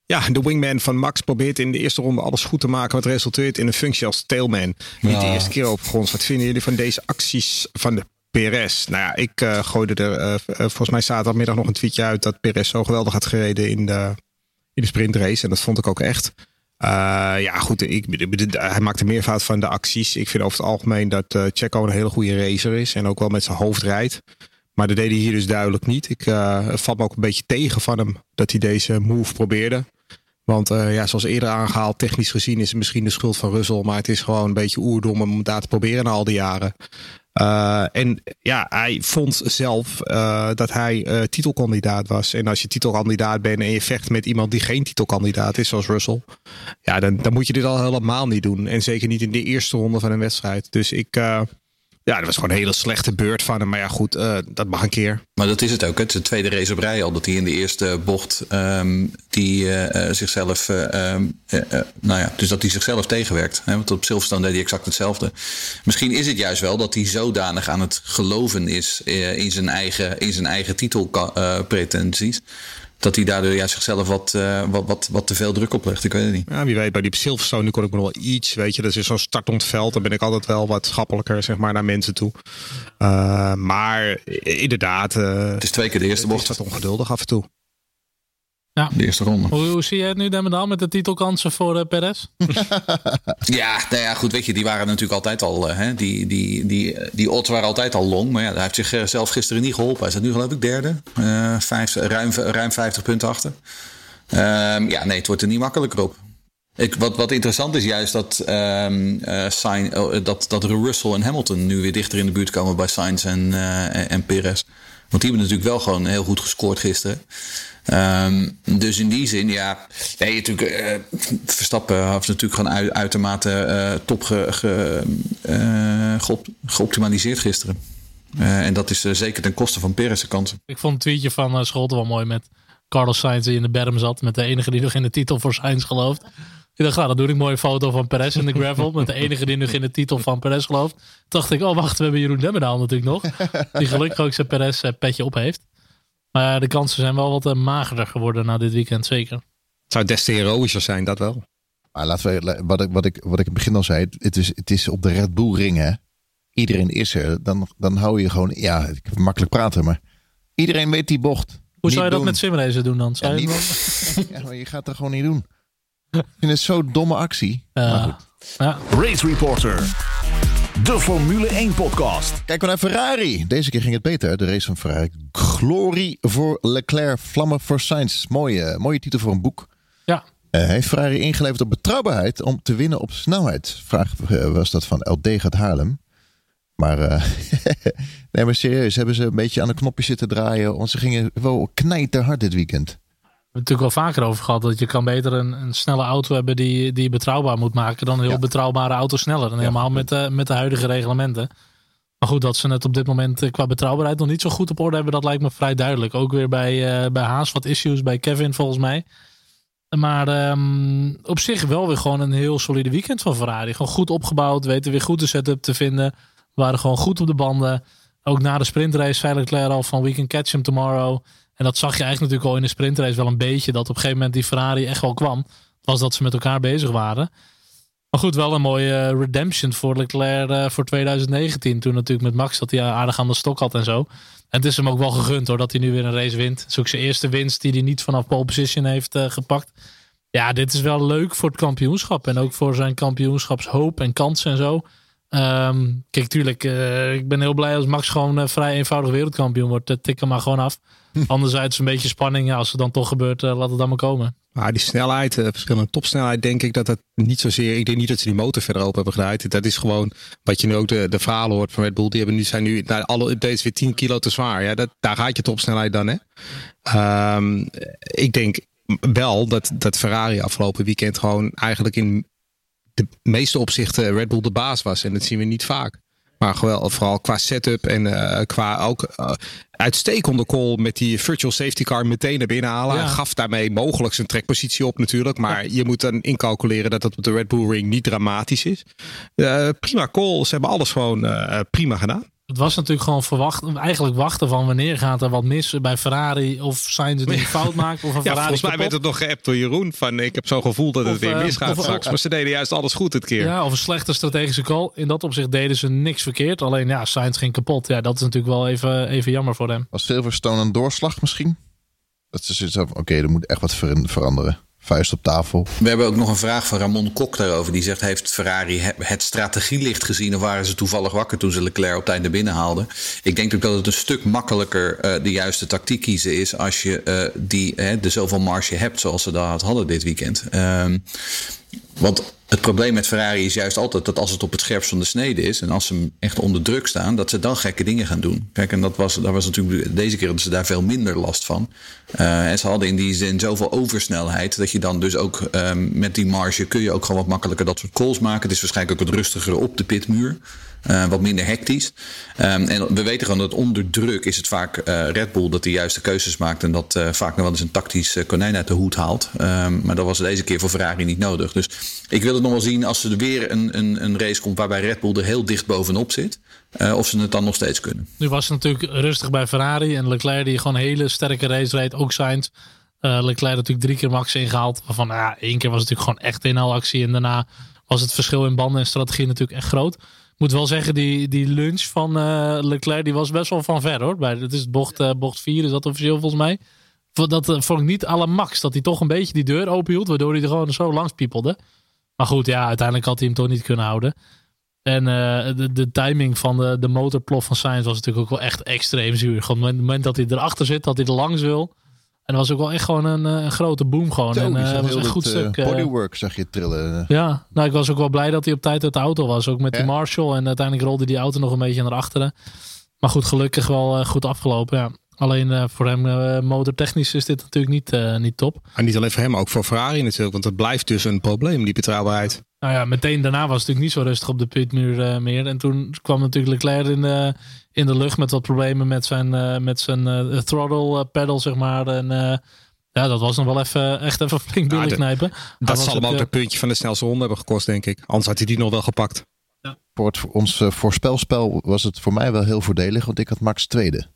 Ja, de wingman van Max probeert in de eerste ronde alles goed te maken. Wat resulteert in een functie als tailman. Niet de eerste keer op grond. Wat vinden jullie van deze acties van de Perez? Nou ja, ik uh, gooide er volgens mij zaterdagmiddag nog een tweetje uit... dat Perez zo geweldig had gereden in de, in de sprintrace. En dat vond ik ook echt. Ja, goed. Ik, hij maakt er meervoud van de acties. Ik vind over het algemeen dat Checo een hele goede racer is. En ook wel met zijn hoofd rijdt. Maar dat deed hij hier dus duidelijk niet. Ik uh, me ook een beetje tegen van hem dat hij deze move probeerde. Want ja, zoals eerder aangehaald, technisch gezien is het misschien de schuld van Russell. Maar het is gewoon een beetje oerdom om daar te proberen na al die jaren. Uh, en ja, hij vond zelf dat hij titelkandidaat was. En als je titelkandidaat bent en je vecht met iemand die geen titelkandidaat is, zoals Russell. Ja, dan, dan moet je dit al helemaal niet doen. En zeker niet in de eerste ronde van een wedstrijd. Dus ik, ja, dat was gewoon een hele slechte beurt van hem. Maar ja, goed, uh, dat mag een keer. Maar dat is het ook. Het de tweede race op rij al. Dat hij in de eerste bocht um, die uh, zichzelf. Uh, nou ja, dus dat hij zichzelf tegenwerkt. Hè? Want op Silverstone deed hij exact hetzelfde. Misschien is het juist wel dat hij zodanig aan het geloven is in zijn eigen, in zijn eigen titelpretenties dat hij daardoor ja, zichzelf wat, uh, wat, wat, wat te veel druk oplegt. Ik weet het niet. Ja, wie weet, bij die Silverstone nu kon ik me nog wel iets, weet je. Dat is zo'n startend veld. Dan ben ik altijd wel wat schappelijker, zeg maar, naar mensen toe. Uh, maar inderdaad. Uh, het is twee keer de eerste bocht. Het is wat ongeduldig af en toe. Ja. De eerste ronde. Hoe, hoe zie jij het nu, dan met de titelkansen voor uh, Perez? ja, nou ja, goed, weet je, die waren natuurlijk altijd al, uh, hè, die, die, die, die odds waren altijd al long. Maar ja, hij heeft zichzelf gisteren niet geholpen. Hij staat nu geloof ik derde, uh, vijf, ruim, ruim 50 punten achter. Ehm, ja, nee, het wordt er niet makkelijker op. Ik, wat, wat interessant is juist dat, um, dat, dat Russell en Hamilton nu weer dichter in de buurt komen bij Sainz en, en Perez. Want die hebben natuurlijk wel gewoon heel goed gescoord gisteren. Um, dus in die zin, ja. Nee, natuurlijk, uh, Verstappen heeft natuurlijk gewoon uit, uitermate uh, top ge, ge, geop, geoptimaliseerd gisteren. en dat is zeker ten koste van Perez' kansen. Ik vond een tweetje van Scholten wel mooi met Carlos Sainz die in de berm zat. Met de enige die nog in de titel voor Sainz gelooft. Ik dacht, nou, dan doe ik een mooie foto van Perez in de gravel. met de enige die nog in de titel van Perez gelooft. Toen dacht ik, oh wacht, we hebben Jeroen Demmerdaal natuurlijk nog. Die gelukkig ook zijn Perez petje op heeft. Maar de kansen zijn wel wat uh, magerder geworden na dit weekend, zeker. Het zou des te heroïscher zijn, dat wel. Maar laten we, wat ik, wat ik, wat ik in het begin al zei, het is, het is op de Red Bull ring, hè. Iedereen is er. Dan, dan hou je gewoon, ja, ik heb makkelijk praten, maar iedereen weet die bocht. Hoe zou je dat met simracen doen dan? Zou ja, je, ja, maar je gaat dat gewoon niet doen. Ik vind het zo'n domme actie. Uh, maar goed. Ja. Race Reporter. De Formule 1 podcast. Kijken we naar Ferrari. Deze keer ging het beter. De race van Ferrari. Glorie voor Leclerc, vlammen voor Sainz. Mooie, mooie titel voor een boek. Ja. Uh, heeft Ferrari ingeleverd op betrouwbaarheid om te winnen op snelheid? Vraag uh, was dat van LD gaat Haarlem. Maar, uh, nee, maar serieus, hebben ze een beetje aan de knopje zitten draaien. Want ze gingen wel knijterhard dit weekend hebben het natuurlijk wel vaker over gehad. Dat je kan beter een, een snelle auto hebben die, die je betrouwbaar moet maken. Dan een heel betrouwbare auto sneller. En helemaal met, de, met de huidige reglementen. Maar goed, dat ze het op dit moment eh, qua betrouwbaarheid nog niet zo goed op orde hebben. Dat lijkt me vrij duidelijk. Ook weer bij, uh, bij Haas wat issues. Bij Kevin volgens mij. Maar um, op zich wel weer gewoon een heel solide weekend van Ferrari. Gewoon goed opgebouwd. Weten weer goed de setup te vinden. Waren gewoon goed op de banden. Ook na de sprintrace zei Leclerc al van we can catch him tomorrow. En dat zag je eigenlijk natuurlijk al in de sprintrace wel een beetje. Dat op een gegeven moment die Ferrari echt wel kwam. Was dat ze met elkaar bezig waren. Maar goed, wel een mooie eh, redemption voor Leclerc uh, voor 2019. Toen natuurlijk met Max dat hij aardig aan de stok had en zo. En het is hem ook wel gegund hoor dat hij nu weer een race wint. Het is ook zijn eerste winst die hij niet vanaf pole position heeft gepakt. Ja, dit is wel leuk voor het kampioenschap. En ook voor zijn kampioenschapshoop en kansen en zo. Um, kijk, tuurlijk, uh, ik ben heel blij als Max gewoon vrij eenvoudig wereldkampioen wordt. Tik hem maar gewoon af. Anderzijds een beetje spanning. Ja, als het dan toch gebeurt, uh, laat het dan maar komen. Maar die snelheid, verschillende topsnelheid, denk ik dat het niet zozeer. Ik denk niet dat ze die motor verder open hebben gedraaid. Dat is gewoon wat je nu ook de, de verhalen hoort van Red Bull. Die hebben nu, zijn nu nou, alle updates weer 10 kilo te zwaar. Ja, dat, daar gaat je topsnelheid dan. Hè? Um, ik denk wel dat, dat Ferrari afgelopen weekend gewoon eigenlijk in de meeste opzichten Red Bull de baas was. En dat zien we niet vaak. Maar vooral qua setup en uh, qua ook uh, uitstekende call met die virtual safety car meteen naar binnen halen. Ja. Gaf daarmee mogelijk zijn trekpositie op natuurlijk. Maar je moet dan incalculeren dat dat op de Red Bull Ring niet dramatisch is. Uh, prima call. Ze hebben alles gewoon prima gedaan. Het was natuurlijk gewoon verwacht, eigenlijk wachten van wanneer gaat er wat mis bij Ferrari of zijn ze het een fout maken of een ja, Ferrari volgens mij werd het nog geappt door Jeroen van ik heb zo'n gevoel dat het weer misgaat of, straks, maar ze deden juist alles goed dit keer. Ja, of een slechte strategische call. In dat opzicht deden ze niks verkeerd, alleen ja, Sainz ging kapot. Ja, dat is natuurlijk wel even, even jammer voor hem. Was Silverstone een doorslag misschien? Dat is zoiets oké, okay, er moet echt wat veranderen vuist op tafel. We hebben ook nog een vraag van Ramon Kok daarover. Die zegt: Heeft Ferrari het strategielicht gezien? Of waren ze toevallig wakker toen ze Leclerc op tijd naar binnen haalden? Ik denk ook dat het een stuk makkelijker uh, de juiste tactiek kiezen is. als je uh, die, de zoveel marge hebt zoals ze dat hadden dit weekend. Ehm, want het probleem met Ferrari is juist altijd dat als het op het scherpst van de snede is. en als ze echt onder druk staan. dat ze dan gekke dingen gaan doen. Kijk, en dat was, dat was natuurlijk. deze keer hadden ze daar veel minder last van. Uh, en ze hadden in die zin zoveel oversnelheid. dat je dan dus ook um, met die marge. kun je ook gewoon wat makkelijker dat soort calls maken. Het is waarschijnlijk ook wat rustiger op de pitmuur. Uh, wat minder hectisch. Um, en we weten gewoon dat onder druk is het vaak uh, Red Bull dat de juiste keuzes maakt. En dat vaak nog wel eens een tactisch konijn uit de hoed haalt. Um, maar dat was deze keer voor Ferrari niet nodig. Dus ik wil het nog wel zien als er weer een, een, een race komt waarbij Red Bull er heel dicht bovenop zit. of ze het dan nog steeds kunnen. Nu was het natuurlijk rustig bij Ferrari. En Leclerc die gewoon een hele sterke race reed. Ook Sainz. Leclerc natuurlijk drie keer max ingehaald. Waarvan nou ja, één keer was het natuurlijk gewoon echt in actie. En daarna was het verschil in banden en strategie natuurlijk echt groot moet wel zeggen, die, die lunch van uh, Leclerc die was best wel van ver hoor. Bij, dat is bocht, uh, bocht 4, is dat officieel volgens mij. Dat uh, vond ik niet alle max. Dat hij toch een beetje die deur open hield. Waardoor hij er gewoon zo langs piepelde. Maar goed, ja, uiteindelijk had hij hem toch niet kunnen houden. En de, de timing van de, de motorplof van Sainz was natuurlijk ook wel echt extreem zuur. Gewoon op het moment dat hij erachter zit, dat hij er langs wil. En dat was ook wel echt gewoon een, een grote boom gewoon. Zo, en, uh, was een goed stuk. bodywork zag je trillen. Ja, nou ik was ook wel blij dat hij op tijd uit de auto was. Ook met ja. die Marshall. En uiteindelijk rolde die auto nog een beetje naar achteren. Maar goed, gelukkig wel goed afgelopen. Ja. Alleen uh, voor hem uh, motortechnisch is dit natuurlijk niet, uh, niet top. En niet alleen voor hem, ook voor Ferrari natuurlijk. Want dat blijft dus een probleem, die betrouwbaarheid. Nou ja, meteen daarna was het natuurlijk niet zo rustig op de pitmuur meer. En toen kwam natuurlijk Leclerc in de, in de lucht met wat problemen met zijn, met zijn throttle pedal, zeg maar. En ja, dat was nog wel even, echt even flink billen ja, knijpen. Dat zal hem ook het puntje van de snelste ronde hebben gekost, denk ik. Anders had hij die nog wel gepakt. Ja. Voor het, ons voorspelspel was het voor mij wel heel voordelig, want ik had Max tweede.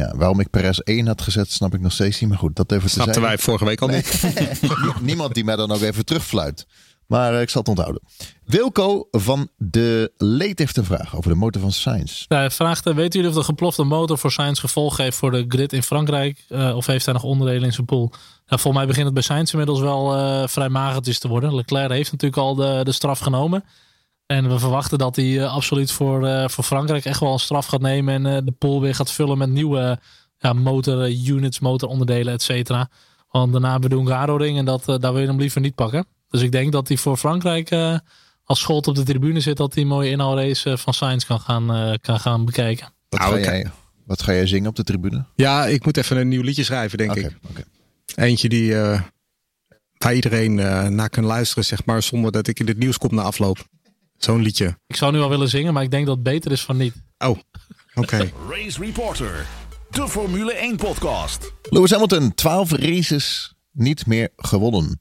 Ja, waarom ik Perez 1 had gezet, snap ik nog steeds niet. Maar goed, dat even Snapten wij vorige week al niet. Niemand die mij dan ook even terugfluit. Maar uh, ik zal het onthouden. Wilco van de Leed heeft een vraag over de motor van Sainz. Ja, hij vraagt, uh, weten jullie of de geplofte motor voor Sainz gevolg heeft voor de grid in Frankrijk? Uh, of heeft hij nog onderdelen in zijn pool? Ja, volgens mij begint het bij Sainz inmiddels wel vrij magertjes te worden. Leclerc heeft natuurlijk al de, de straf genomen. En we verwachten dat hij uh, absoluut voor, uh, voor Frankrijk echt wel een straf gaat nemen. En uh, de pool weer gaat vullen met nieuwe ja, motor units, motoronderdelen, et cetera. Want daarna hebben we de Hungaro ring en dat, daar wil je hem liever niet pakken. Dus ik denk dat hij voor Frankrijk als Scholt op de tribune zit, dat hij een mooie inhaalrace van Sainz kan gaan, kan gaan bekijken. Wat, ga jij, wat ga jij zingen op de tribune? Ja, ik moet even een nieuw liedje schrijven, denk okay, ik. Okay. Eentje die waar iedereen naar kan luisteren, zeg maar, zonder dat ik in het nieuws kom na afloop. Zo'n liedje. Ik zou nu wel willen zingen, maar ik denk dat het beter is van niet. Oh, oké. Okay. Race Reporter, de Formule 1 podcast. Lewis Hamilton, 12 races niet meer gewonnen.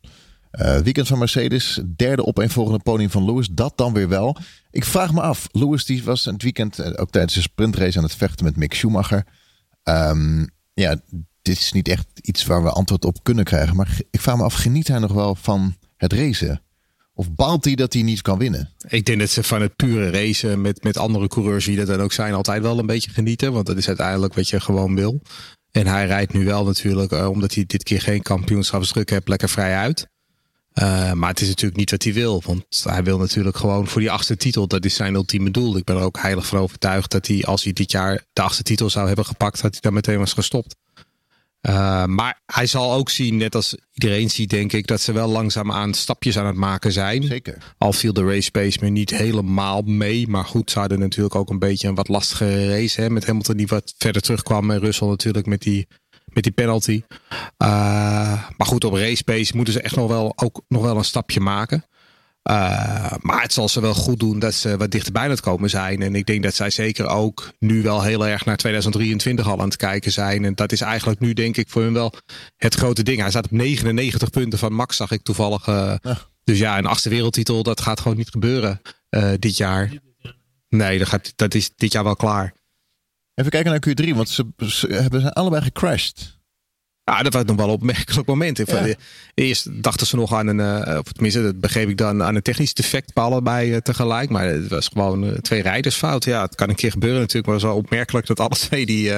Uh, weekend van Mercedes, derde opeenvolgende podium van Lewis. Dat dan weer wel. Ik vraag me af, Lewis die was het weekend uh, ook tijdens de sprintrace aan het vechten met Mick Schumacher. Um, ja, dit is niet echt iets waar we antwoord op kunnen krijgen. Maar ik vraag me af, geniet hij nog wel van het racen? Of baalt hij dat hij niet kan winnen? Ik denk dat ze van het pure racen met, met andere coureurs, wie dat dan ook zijn, altijd wel een beetje genieten. Want dat is uiteindelijk wat je gewoon wil. En hij rijdt nu wel natuurlijk, uh, omdat hij dit keer geen kampioenschapsdruk heeft, lekker vrij uit. Uh, maar het is natuurlijk niet wat hij wil. Want hij wil natuurlijk gewoon voor die achtste titel. Dat is zijn ultieme doel. Ik ben er ook heilig van overtuigd dat hij, als hij dit jaar de achtste titel zou hebben gepakt, dat hij daar meteen was gestopt. Uh, maar hij zal ook zien, net als iedereen ziet, denk ik, dat ze wel langzaamaan stapjes aan het maken zijn. Zeker. Al viel de race pace me niet helemaal mee. Maar goed, ze hadden natuurlijk ook een beetje een wat lastige race. Hè, met Hamilton die wat verder terugkwam. En Russell natuurlijk met die met die penalty. maar goed, op race pace moeten ze echt nog wel, ook nog wel een stapje maken. Uh, maar het zal ze wel goed doen dat ze wat dichterbij aan het komen zijn. En ik denk dat zij zeker ook nu wel heel erg naar 2023 al aan het kijken zijn. En dat is eigenlijk nu denk ik voor hun wel het grote ding. Hij staat op 99 punten van Max, zag ik toevallig. Uh, Dus ja, een achtste wereldtitel, dat gaat gewoon niet gebeuren uh, dit jaar. Nee, dat, gaat, dat is dit jaar wel klaar. Even kijken naar Q3, want ze, ze hebben ze allebei gecrashed. Ja, dat was nog wel een opmerkelijk moment. Ja. Eerst dachten ze nog aan een, uh, of tenminste, dat begreep ik dan, aan een technisch defect bij allebei uh, tegelijk. Maar het was gewoon twee rijdersfout. Ja, het kan een keer gebeuren natuurlijk, maar het was wel opmerkelijk dat alle twee die,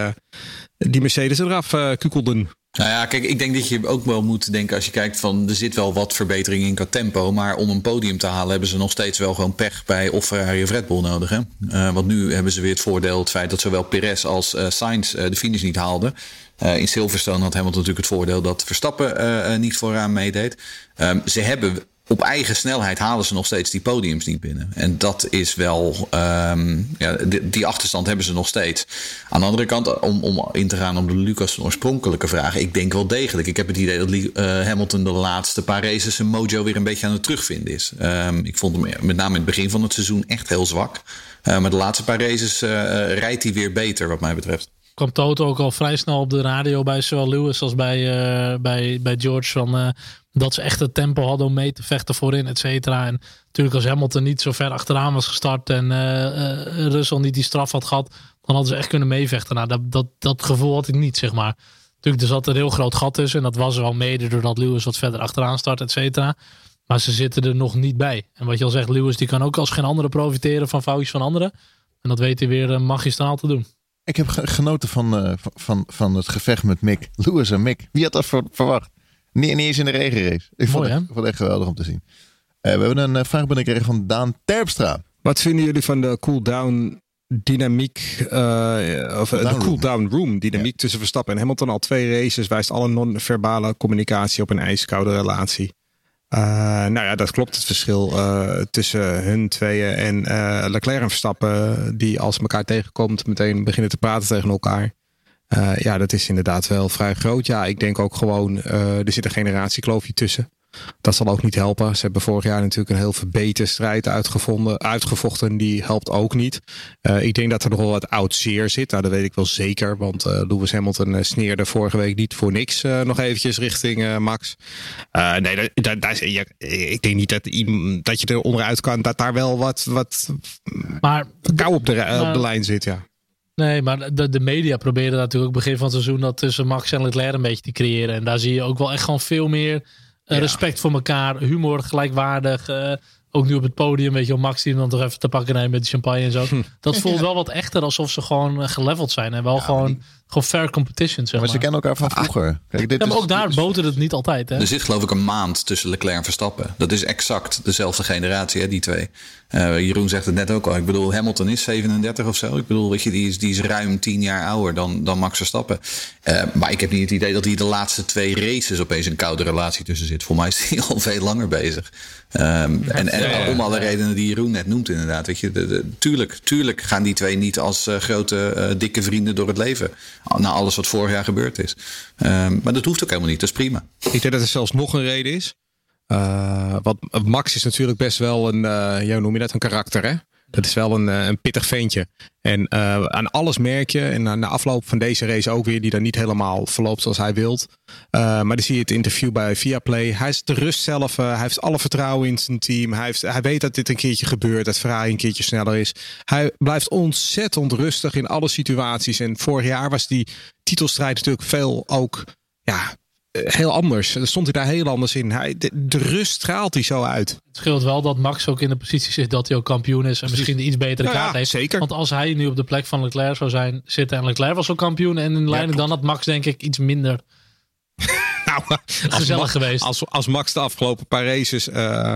die Mercedes eraf kukelden. Nou ja, kijk, ik denk dat je ook wel moet denken als je kijkt van er zit wel wat verbetering in qua tempo. Maar om een podium te halen hebben ze nog steeds wel gewoon pech bij of Ferrari of Red Bull nodig. Hè? Uh, want nu hebben ze weer het voordeel, het feit dat zowel Perez als uh, Sainz uh, de finish niet haalden. In Silverstone had Hamilton natuurlijk het voordeel dat Verstappen niet vooraan meedeed. Um, ze hebben op eigen snelheid halen ze nog steeds die podiums niet binnen. En dat is wel, um, ja, die, achterstand hebben ze nog steeds. Aan de andere kant, om, om in te gaan op de Lucas oorspronkelijke vraag, ik denk wel degelijk. Ik heb het idee dat Hamilton de laatste paar races zijn mojo weer een beetje aan het terugvinden is. Um, ik vond hem met name in het begin van het seizoen echt heel zwak. Maar de laatste paar races rijdt hij weer beter, wat mij betreft kwam Toto ook al vrij snel op de radio bij zowel Lewis als bij, uh, bij, bij George. Van, uh, dat ze echt het tempo hadden om mee te vechten voorin, et cetera. En natuurlijk als Hamilton niet zo ver achteraan was gestart en uh, Russell niet die straf had gehad, dan hadden ze echt kunnen meevechten. Nou, dat, dat, dat gevoel had ik niet, zeg maar. Natuurlijk, er zat een heel groot gat tussen. En dat was er al mede doordat Lewis wat verder achteraan start, et cetera. Maar ze zitten er nog niet bij. En wat je al zegt, Lewis die kan ook als geen andere profiteren van foutjes van anderen. En dat weet hij weer magistraal te doen. Ik heb genoten van, uh, van, van het gevecht met Mick. Lewis en Mick. Wie had dat verwacht? Niet, niet eens in de regenrace. Ik vond, het, vond het echt geweldig om te zien. Uh, we hebben een uh, vraag binnengekregen van Daan Terpstra. Wat vinden jullie van de cool-down dynamiek, uh, of de cool-down room dynamiek tussen Verstappen en Hamilton? Al twee races wijst alle non-verbale communicatie op een ijskoude relatie. Uh, nou ja, dat klopt. Het verschil uh, tussen hun tweeën en uh, Leclerc en Verstappen, die als elkaar tegenkomt, meteen beginnen te praten tegen elkaar. ja, dat is inderdaad wel vrij groot. Ja, ik denk ook gewoon, er zit een generatiekloofje tussen. Dat zal ook niet helpen. Ze hebben vorig jaar natuurlijk een heel verbeterde strijd uitgevonden, uitgevochten. Die helpt ook niet. Uh, ik denk dat er nog wel wat oud zeer zit. Nou, dat weet ik wel zeker. Want uh, Lewis Hamilton uh, sneerde vorige week niet voor niks nog eventjes richting Max. nee, daar, daar, ja, ik denk niet dat, dat je er onderuit kan. Dat daar wel wat, wat maar, kou op de, op de lijn zit, ja. Nee, maar de, de media proberen natuurlijk begin van het seizoen dat tussen Max en Leclerc een beetje te creëren. En daar zie je ook wel echt gewoon veel meer respect voor elkaar, humor gelijkwaardig. Uh, ook nu op het podium, weet je, Max die dan toch even te pakken neemt met de champagne en zo. Dat voelt wel wat echter, alsof ze gewoon eh, geleveld zijn. En wel gewoon, gewoon fair competition, zeg maar. maar. ze kennen elkaar van ah. vroeger. Kijk, dit ja, maar ook daar botert het niet altijd. Hè? Er zit geloof ik een maand tussen Leclerc en Verstappen. Dat is exact dezelfde generatie, hè, die twee. Uh, Jeroen zegt het net ook al. Ik bedoel, Hamilton is 37 of zo. Ik bedoel, weet je, die is, die is ruim 10 jaar ouder dan, dan Max Verstappen. Uh, maar ik heb niet het idee dat hij de laatste twee races opeens een koude relatie tussen zit. Voor mij is hij al veel langer bezig. Um, en, en om alle redenen die Jeroen net noemt, inderdaad. Weet je, de, tuurlijk, tuurlijk gaan die twee niet als uh, grote, uh, dikke vrienden door het leven. Na alles wat vorig jaar gebeurd is. Um, maar dat hoeft ook helemaal niet. Dat is prima. Ik denk dat er zelfs nog een reden is. Uh, wat Max is natuurlijk best wel een, uh, ja, noem je dat, een karakter hè? Dat is wel een, eh, een pittig ventje. En uh, aan alles merk je, en na, na afloop van deze race ook weer, die dan niet helemaal verloopt zoals hij wilt. Uh, maar dan zie je het interview bij Viaplay. Hij is de rust zelf, hij heeft alle vertrouwen in zijn team. Hij, heeft, hij weet dat dit een keertje gebeurt, dat Ferrari een keertje sneller is. Hij blijft ontzettend rustig in alle situaties. En vorig jaar was die titelstrijd natuurlijk veel ook ja, heel anders. Er stond hij daar heel anders in. Hij, de, rust straalt hij zo uit. Het scheelt wel dat Max ook in de positie zit dat hij ook kampioen is. En misschien de iets betere nou kaart heeft. Zeker. Want als hij nu op de plek van Leclerc zou zijn zitten en Leclerc was ook kampioen en in lijnen, dan had Max denk ik iets minder nou, gezellig geweest. Als, als Max de afgelopen paar races, uh,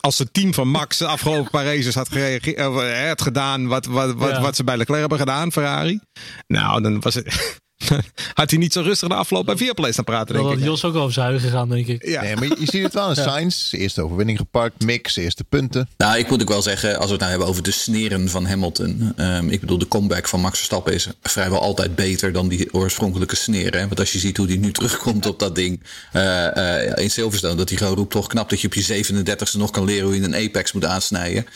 als het team van Max de afgelopen paar races had, gereageerd, uh, had gedaan wat, wat, wat, wat ze bij Leclerc hebben gedaan, Ferrari. Nou, dan was het had hij niet zo rustig de afloop bij Viaplay staan praten, denk ik. Dat Jos ook over zuigen gegaan, denk ik. Ja. Nee, maar je, ziet het wel in Sainz. Eerste overwinning gepakt, mix, eerste punten. Nou, ik moet ook wel zeggen, als we het nou hebben over de sneren van Hamilton. Um, ik bedoel, de comeback van Max Verstappen is vrijwel altijd beter dan die oorspronkelijke sneren. Want als je ziet hoe die nu terugkomt op dat ding uh, uh, in Silverstone, dat hij gewoon roept, toch knap dat je op je 37e nog kan leren hoe je een apex moet aansnijden.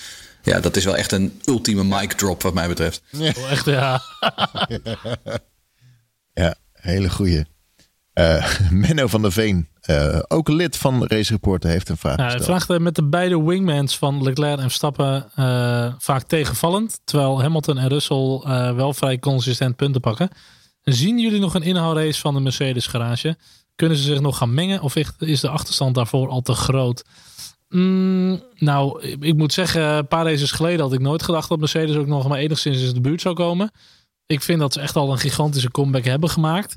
Ja, dat is wel echt een ultieme mic drop wat mij betreft. Ja. Oh, echt, ja. Ja, hele goeie. Uh, Menno van der Veen, uh, ook lid van Race Reporter, heeft een vraag. Ja, hij vraagt met de beide wingmans van Leclerc en Verstappen uh, vaak tegenvallend. Terwijl Hamilton en Russell wel vrij consistent punten pakken. Zien jullie nog een inhoudrace van de Mercedes garage? Kunnen ze zich nog gaan mengen of is de achterstand daarvoor al te groot? Mm, nou, ik moet zeggen, een paar races geleden had ik nooit gedacht dat Mercedes ook nog maar enigszins in de buurt zou komen. Ik vind dat ze echt al een gigantische comeback hebben gemaakt.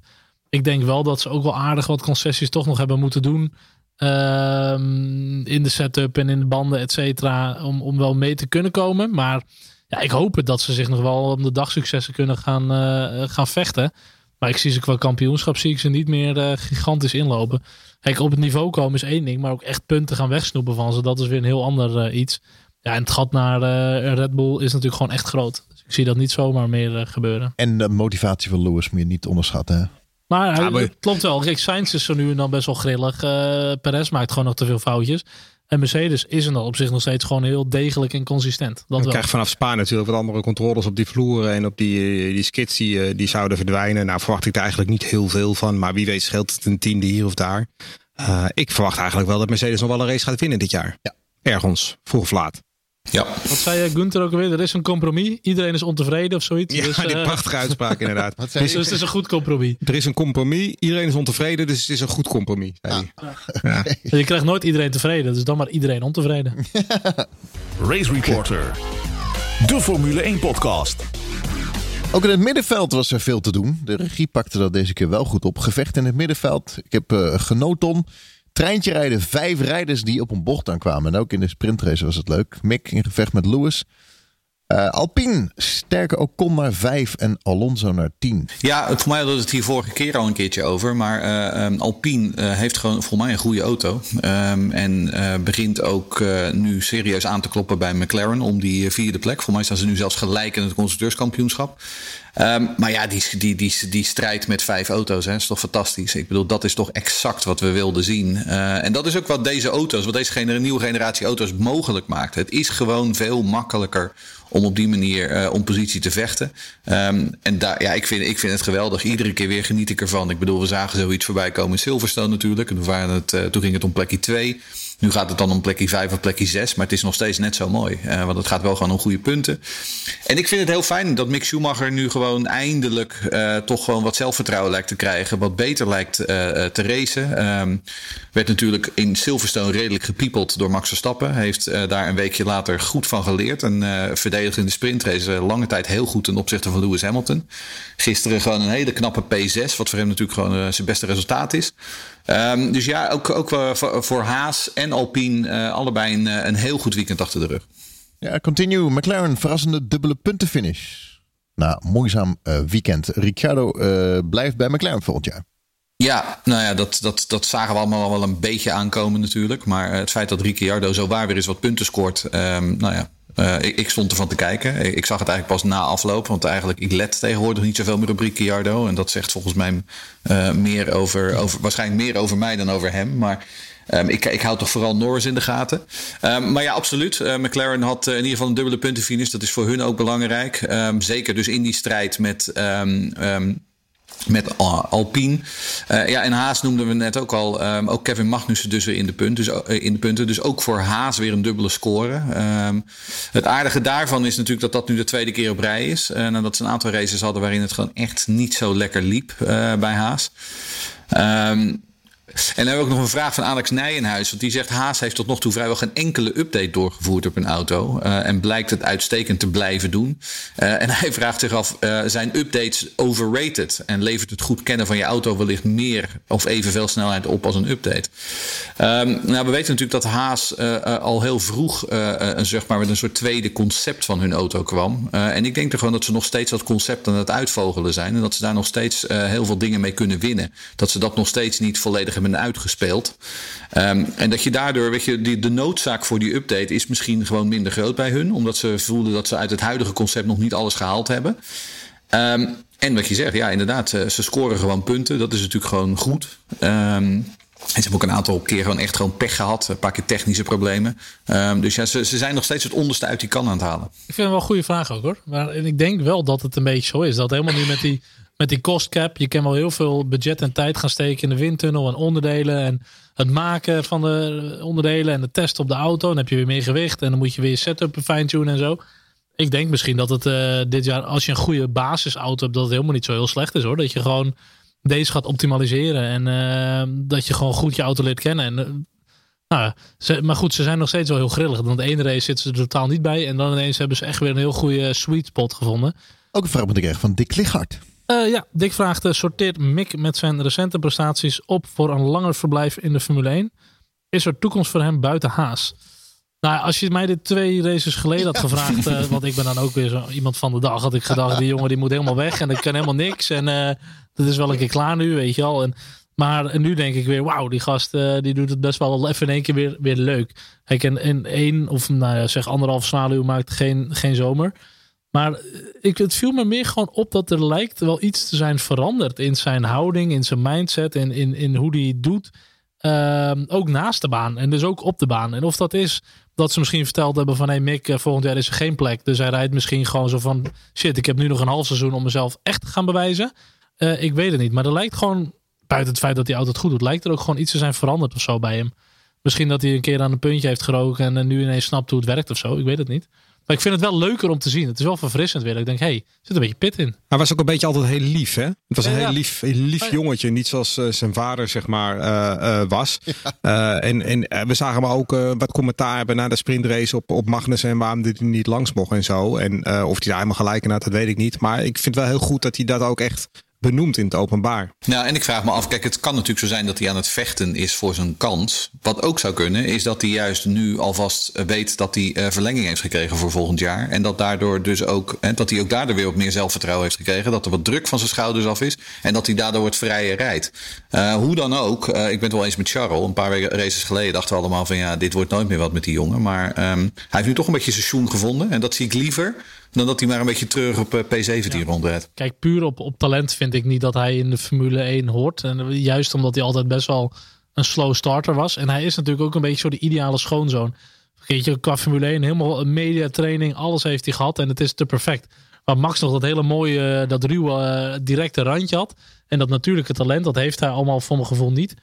Ik denk wel dat ze ook wel aardig wat concessies toch nog hebben moeten doen. Ehm, in de setup en in de banden, et cetera. Om, om wel mee te kunnen komen. Maar ja, ik hoop het dat ze zich nog wel om de dagsuccessen kunnen gaan, uh, gaan vechten. Maar ik zie ze qua kampioenschap zie ik ze niet meer uh, gigantisch inlopen. Kijk, op het niveau komen is één ding, maar ook echt punten gaan wegsnoepen van ze, dat is weer een heel ander uh, iets. Ja, en het gat naar Red Bull is natuurlijk gewoon echt groot. Ik zie dat niet zomaar meer gebeuren. En de motivatie van Lewis moet je niet onderschatten. Hè? Maar, hij, maar... het klopt wel. Kijk, Sainz is er nu en dan best wel grillig. Perez maakt gewoon nog te veel foutjes. En Mercedes is er dan op zich nog steeds gewoon heel degelijk en consistent. Dat je krijgt vanaf Spa natuurlijk wat andere controles op die vloeren en op die, eh, die skits die, eh, die zouden verdwijnen. Nou verwacht ik er eigenlijk niet heel veel van. Maar wie weet scheelt het een tiende hier of daar. Uh, ik verwacht eigenlijk wel dat Mercedes nog wel een race gaat winnen dit jaar. Ja. Ergens, vroeg of laat. Ja. Wat zei je, Gunther ook alweer? Er is een compromis. Iedereen is ontevreden of zoiets. Ja, dus, die uh... prachtige uitspraak inderdaad. dus, dus het is een goed compromis. Er is een compromis. Iedereen is ontevreden, dus het is een goed compromis. Ja. Ja. Je krijgt nooit iedereen tevreden, dus dan maar iedereen ontevreden. Race Reporter. De Formule 1 podcast. Ook in het middenveld was er veel te doen. De regie pakte dat deze keer wel goed op. Gevecht in het middenveld. Ik heb uh, genoten treintje rijden. Vijf rijders die op een bocht aankwamen. En ook in de sprintrace was het leuk. Mick in gevecht met Lewis. Uh, Alpine, sterker ook kon naar 5 en Alonso naar 10. Ja, voor mij hadden we het hier vorige keer al een keertje over. Maar uh, um, Alpine uh, heeft gewoon voor mij een goede auto. Um, en begint ook nu serieus aan te kloppen bij McLaren om die vierde plek. Voor mij staan ze nu zelfs gelijk in het constructeurskampioenschap. Um, maar ja, die, die, die, die strijd met vijf auto's hè, is toch fantastisch. Ik bedoel, dat is toch exact wat we wilden zien. Uh, en dat is ook wat deze auto's, wat deze nieuwe generatie auto's mogelijk maakt. Het is gewoon veel makkelijker om op die manier uh, om positie te vechten. Um, en daar, ja, ik vind, ik vind het geweldig. Iedere keer weer geniet ik ervan. Ik bedoel, we zagen zoiets voorbij komen in Silverstone natuurlijk. En toen, waren het, uh, toen ging het om plekje 2. Nu gaat het dan om plekje 5 of plekje 6. Maar het is nog steeds net zo mooi. Uh, want het gaat wel gewoon om goede punten. En ik vind het heel fijn dat Mick Schumacher nu gewoon eindelijk uh, toch gewoon wat zelfvertrouwen lijkt te krijgen. Wat beter lijkt uh, te racen. Um, werd natuurlijk in Silverstone redelijk gepiepeld door Max Verstappen. Heeft daar een weekje later goed van geleerd. En verdedigde in de sprintrace lange tijd heel goed ten opzichte van Lewis Hamilton. Gisteren gewoon een hele knappe P6. Wat voor hem natuurlijk gewoon zijn beste resultaat is. Um, dus ja, ook, ook voor, voor Haas en Alpine uh, allebei een, een heel goed weekend achter de rug. Ja, continue. McLaren, verrassende dubbele puntenfinish. Na moeizaam weekend. Ricciardo blijft bij McLaren volgend jaar. Ja, nou ja, dat, dat, dat zagen we allemaal wel een beetje aankomen natuurlijk. Maar het feit dat Ricciardo zo waar weer eens wat punten scoort. Um, nou ja, uh, ik, ik, stond ervan te kijken. Ik zag het eigenlijk pas na afloop. Want eigenlijk, ik let tegenwoordig niet zoveel meer op Ricciardo. En dat zegt volgens mij uh, meer over, over, waarschijnlijk meer over mij dan over hem. Maar um, ik, ik hou toch vooral Norris in de gaten. Um, maar ja, absoluut. Uh, McLaren had in ieder geval een dubbele puntenfinish. Dat is voor hun ook belangrijk. Um, zeker dus in die strijd met met Alpine. Uh, ja, en Haas noemden we net ook al. Um, ook Kevin Magnussen dus weer in de, punt, dus, uh, in de punten. Dus ook voor Haas weer een dubbele score. Um, het aardige daarvan is natuurlijk dat dat nu de tweede keer op rij is. Uh, nadat ze een aantal races hadden waarin het gewoon echt niet zo lekker liep bij Haas. Um, En dan hebben we ook nog een vraag van Alex Nijenhuis. Want die zegt: Haas heeft tot nog toe vrijwel geen enkele update doorgevoerd op een auto. Uh, en blijkt het uitstekend te blijven doen. Uh, en hij vraagt zich af: uh, zijn updates overrated? En levert het goed kennen van je auto wellicht meer of evenveel snelheid op als een update? Um, nou, we weten natuurlijk dat Haas al heel vroeg zeg maar met een soort tweede concept van hun auto kwam. en ik denk er gewoon dat ze nog steeds dat concept aan het uitvogelen zijn. En dat ze daar nog steeds heel veel dingen mee kunnen winnen. Dat ze dat nog steeds niet volledig hebben uitgespeeld. Um, en dat je daardoor, weet je, die, de noodzaak voor die update is misschien gewoon minder groot bij hun. Omdat ze voelden dat ze uit het huidige concept nog niet alles gehaald hebben. Um, en wat je zegt, ja, inderdaad, ze, ze, scoren gewoon punten. Dat is natuurlijk gewoon goed. Um, en ze hebben ook een aantal keer gewoon echt gewoon pech gehad. Een paar keer technische problemen. Dus ja, ze, ze, zijn nog steeds het onderste uit die kan aan het halen. Ik vind het wel een goede vraag ook hoor. Maar ik denk wel dat het een beetje zo is. Dat helemaal niet met die met die cost cap. Je kan wel heel veel budget en tijd gaan steken in de windtunnel en onderdelen. En het maken van de onderdelen en de test op de auto. Dan heb je weer meer gewicht en dan moet je weer setup fine-tunen en zo. Ik denk misschien dat het uh, dit jaar, als je een goede basisauto hebt, dat het helemaal niet zo heel slecht is hoor. Dat je gewoon deze gaat optimaliseren en uh, dat je gewoon goed je auto leert kennen. En, uh, nou, maar goed, ze zijn nog steeds wel heel grillig. Want de ene race zitten ze er totaal niet bij. En dan ineens hebben ze echt weer een heel goede sweet spot gevonden. Ook een vraag moet ik echt van Dick Lichard. Uh, ja, Dick vraagt: uh, sorteert Mick met zijn recente prestaties op voor een langer verblijf in de Formule 1? Is er toekomst voor hem buiten Haas? Nou, als je mij dit twee races geleden had gevraagd, uh, want ik ben dan ook weer zo iemand van de dag, had ik gedacht: die jongen die moet helemaal weg en ik kan helemaal niks. En dat is wel een keer klaar nu, weet je al. En, maar en nu denk ik weer: wauw, die gast die doet het best wel even in één keer weer, weer leuk. Hij kan in één of nou ja, zeg anderhalf zwaluw maakt geen, geen zomer. Maar eh, ik, het viel me meer gewoon op dat er lijkt wel iets te zijn veranderd in zijn houding, in zijn mindset en in, in hoe hij het doet. Ehm, ook naast de baan en dus ook op de baan. En of dat is dat ze misschien verteld hebben van hé hey Mick, eh, volgend jaar is er geen plek. Dus hij rijdt misschien gewoon zo van shit, ik heb nu nog een half seizoen om mezelf echt te gaan bewijzen. Uh, ik weet het niet. Maar er lijkt gewoon, buiten het feit dat hij altijd goed doet, lijkt er ook gewoon iets te zijn veranderd of zo bij hem. Misschien dat hij een keer aan een puntje heeft geroken en nu ineens snapt hoe het werkt of zo. Ik weet het niet. Maar ik vind het wel leuker om te zien. Het is wel verfrissend weer. Ik denk, hey, zit een beetje pit in. Hij was ook een beetje altijd heel lief, hè? Het was een heel lief, heel lief jongetje. Niet zoals uh, zijn vader, zeg maar, uh, uh, was. en en we zagen hem ook wat commentaar hebben na de sprintrace op, op Magnus. En waarom hij niet langs mocht en zo. En of hij daar helemaal gelijk in had, dat weet ik niet. Maar ik vind wel heel goed dat hij dat ook echt benoemd in het openbaar. Nou, en ik vraag me af, kijk, het kan natuurlijk zo zijn dat hij aan het vechten is voor zijn kans. Wat ook zou kunnen, is dat hij juist nu alvast eh, weet dat hij uh, verlenging heeft gekregen voor volgend jaar. En dat daardoor dus ook, hè, dat hij ook daardoor weer wat meer zelfvertrouwen heeft gekregen. Dat er wat druk van zijn schouders af is. En dat hij daardoor wat vrijer rijdt. Uh, hoe dan ook, ik ben het wel eens met Charles. Een paar races geleden dachten we allemaal van ja, dit wordt nooit meer wat met die jongen. Maar um, hij heeft nu toch een beetje schoen gevonden. En dat zie ik liever dan dat hij maar een beetje terug op eh, P17 ja. rondrijdt. Kijk, puur op, op talent vind ik niet dat hij in de Formule 1 hoort. En juist omdat hij altijd best wel een slow starter was. En hij is natuurlijk ook een beetje zo de ideale schoonzoon. Weet je, qua Formule 1 helemaal een mediatraining, alles heeft hij gehad en het is te perfect. Waar Max nog dat hele mooie, dat ruwe, eh, directe randje had. En dat natuurlijke talent, dat heeft hij allemaal voor mijn gevoel niet.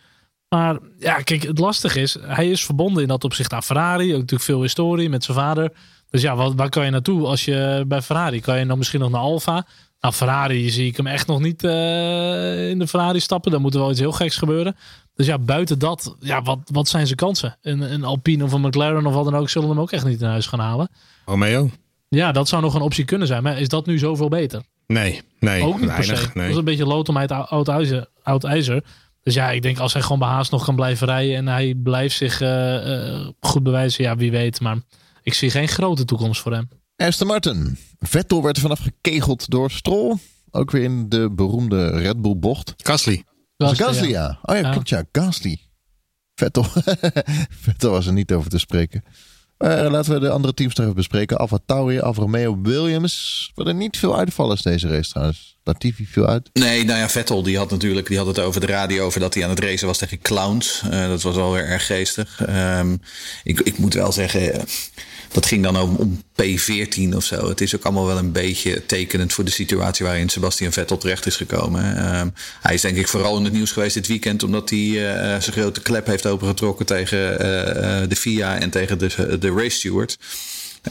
Maar ja, kijk, het lastige is, hij is verbonden in dat opzicht aan Ferrari. Ook natuurlijk veel historie met zijn vader. Dus ja, wat, waar kan je naartoe als je bij Ferrari? Kan je dan misschien nog naar Alfa? Nou, Ferrari zie ik hem echt nog niet uh, in de Ferrari stappen. Dan moet er wel iets heel geks gebeuren. Dus ja, buiten dat, ja, wat, wat zijn zijn kansen? Een, een Alpine of een McLaren of wat dan ook, zullen hem ook echt niet in huis gaan halen. Romeo? Ja, dat zou nog een optie kunnen zijn. Maar is dat nu zoveel beter? Nee, nee. Ook niet weinig, per se. Nee. Dat is een beetje lood om uit oud ijzer, oud ijzer. Dus ja, ik denk als hij gewoon bij Haas nog kan blijven rijden en hij blijft zich uh, uh, goed bewijzen, ja, wie weet. Maar ik zie geen grote toekomst voor hem. Aston Martin. Vettel werd er vanaf gekegeld door Stroll. Ook weer in de beroemde Red Bull bocht. Gasly. Gasly, Gasly ja. ja. Oh ja, ja, klopt ja. Gasly. Vettel. Vettel was er niet over te spreken. Maar laten we de andere teams nog even bespreken. Alfa Tauri, Alfa Romeo, Williams. Er niet veel uitvallers deze race trouwens. Latifi viel uit. Nee, nou ja, Vettel die had natuurlijk die had het over de radio over dat hij aan het racen was tegen clowns. Uh, dat was wel weer erg geestig. Um, ik, ik moet wel zeggen, dat ging dan om, om P14 of zo. Het is ook allemaal wel een beetje tekenend voor de situatie waarin Sebastian Vettel terecht is gekomen. Um, hij is denk ik vooral in het nieuws geweest dit weekend omdat hij uh, zijn grote klep heeft opengetrokken tegen uh, de FIA en tegen de, de race steward.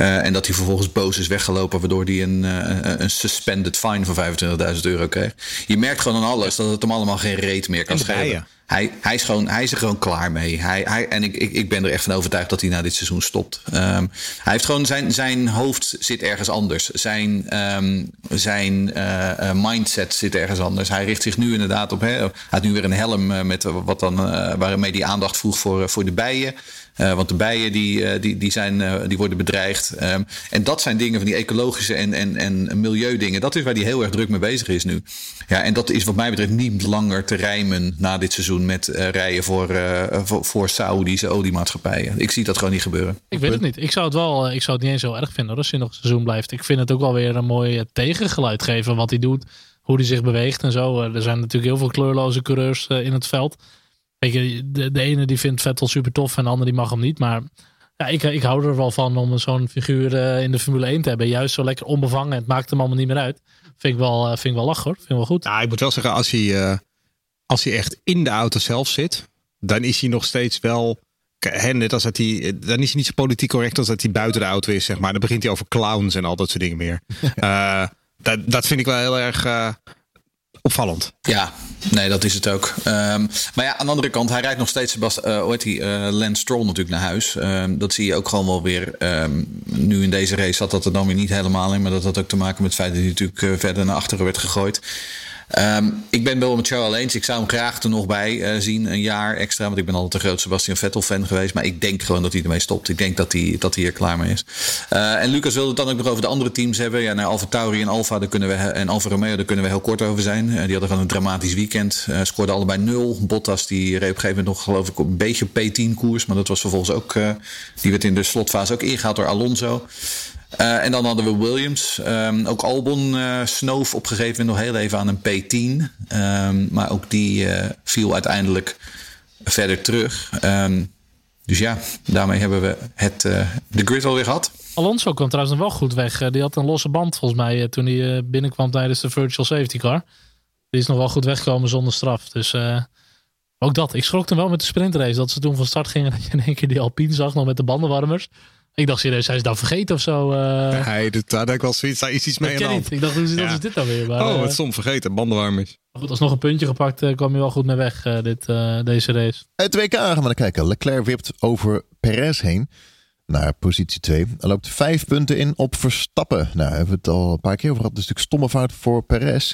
Uh, en dat hij vervolgens boos is weggelopen, waardoor hij een, uh, een suspended fine van 25.000 euro kreeg. Je merkt gewoon aan alles dat het hem allemaal geen reet meer kan schelen. Hij, hij, is gewoon, hij is er gewoon klaar mee. Hij, hij, en ik, ik, ik ben er echt van overtuigd dat hij na dit seizoen stopt. Um, hij heeft gewoon zijn, zijn hoofd zit ergens anders. Zijn, um, zijn uh, mindset zit ergens anders. Hij richt zich nu inderdaad op. Hij had nu weer een helm met wat dan, waarmee hij aandacht vroeg voor, voor de bijen. Uh, want de bijen die, uh, die, die, zijn, uh, die worden bedreigd. Um, en dat zijn dingen van die ecologische en, en, en milieudingen. Dat is waar hij heel erg druk mee bezig is nu. Ja, en dat is wat mij betreft niet langer te rijmen na dit seizoen met rijden voor, voor, voor Saoedische oliemaatschappijen. Ik zie dat gewoon niet gebeuren. Ik weet het niet. Ik zou het wel, ik zou het niet eens zo erg vinden als hij nog een seizoen blijft. Ik vind het ook wel weer een mooi tegengeluid geven wat hij doet. Hoe hij zich beweegt en zo. er zijn natuurlijk heel veel kleurloze coureurs in het veld. Weet je, de, de ene die vindt Vettel super tof en de andere die mag hem niet. Maar ja, ik, ik hou er wel van om zo'n figuur uh, in de Formule 1 te hebben. Juist zo lekker onbevangen. Het maakt hem allemaal niet meer uit. Vind ik wel, uh, vind ik wel lach hoor. Vind ik wel goed. Ja, ik moet wel zeggen, als hij, uh, als hij echt in de auto zelf zit, dan is hij nog steeds wel. Hè, net als dat hij, dan is hij niet zo politiek correct als dat hij buiten de auto is, zeg maar. Dan begint hij over clowns en al dat soort dingen meer. dat, dat vind ik wel heel erg opvallend. Ja, nee, dat is het ook. Um, maar ja, aan de andere kant, hij rijdt nog steeds Sebast uh, hoe heet hij, uh, Stroll natuurlijk naar huis. Um, dat zie je ook gewoon wel weer. Um, nu in deze race zat dat er dan weer niet helemaal in. Maar dat had ook te maken met het feit dat hij natuurlijk uh, verder naar achteren werd gegooid. Um, ik ben wel met Charles eens. Ik zou hem graag er nog bij uh, zien, een jaar extra. Want ik ben altijd een groot Sebastian Vettel-fan geweest. Maar ik denk gewoon dat hij ermee stopt. Ik denk dat hij, dat hij hier klaar mee is. Uh, en Lucas wilde het dan ook nog over de andere teams hebben. Ja, naar Alfa Tauri en Alfa daar kunnen we, en Alfa Romeo, daar kunnen we heel kort over zijn. Uh, die hadden gewoon een dramatisch weekend. scoorden allebei nul. Bottas die reed op een gegeven moment nog geloof ik een beetje op P10 koers. Maar dat was vervolgens ook, die werd in de slotfase ook ingehaald door Alonso. Uh, en dan hadden we Williams. Um, ook Albon uh, snoof op een gegeven moment nog heel even aan een P10. Um, maar ook die uh, viel uiteindelijk verder terug. Um, dus ja, daarmee hebben we het, de grid alweer gehad. Alonso kwam trouwens nog wel goed weg. Die had een losse band volgens mij toen hij binnenkwam tijdens de virtual safety car. Die is nog wel goed weggekomen zonder straf. Dus ook dat. Ik schrok hem wel met de sprintrace. Dat ze toen van start gingen dat je in één keer die Alpine zag nog met de bandenwarmers. Ik dacht serieus, hij is dan vergeten of zo. Uh... Hij doet daar ik wel zoiets, daar is iets mee aan. Ik dacht, hoe is, ja. is dit dan weer? Maar, oh, wat uh, stom vergeten, bandenwarmers. Goed, alsnog een puntje gepakt, uh, kwam je wel goed mee weg, dit, deze race. Het WK gaan we naar kijken. Leclerc wipt over Perez heen naar positie 2. Er loopt vijf punten in op Verstappen. Nou, hebben we het al een paar keer over gehad. Dus natuurlijk stomme fout voor Perez.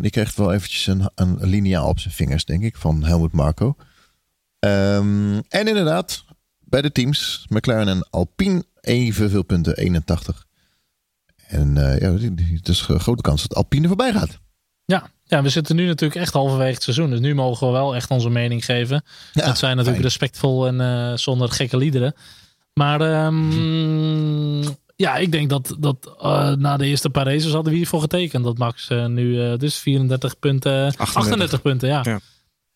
die kreeg wel eventjes een, een liniaal op zijn vingers, denk ik, van Helmut Marco. Um, en inderdaad, bij de teams. McLaren en Alpine evenveel punten, 81. En uh, ja, het is een grote kans dat Alpine voorbij gaat. Ja, ja, we zitten nu natuurlijk echt halverwege het seizoen. Dus nu mogen we wel echt onze mening geven. Ja, dat zijn natuurlijk fijn. respectvol en uh, zonder gekke liederen. Maar um, ja, ik denk dat, dat uh, na de eerste paar races hadden we hiervoor getekend. Dat Max nu dus 34 punten, 38, 38 punten, ja. ja.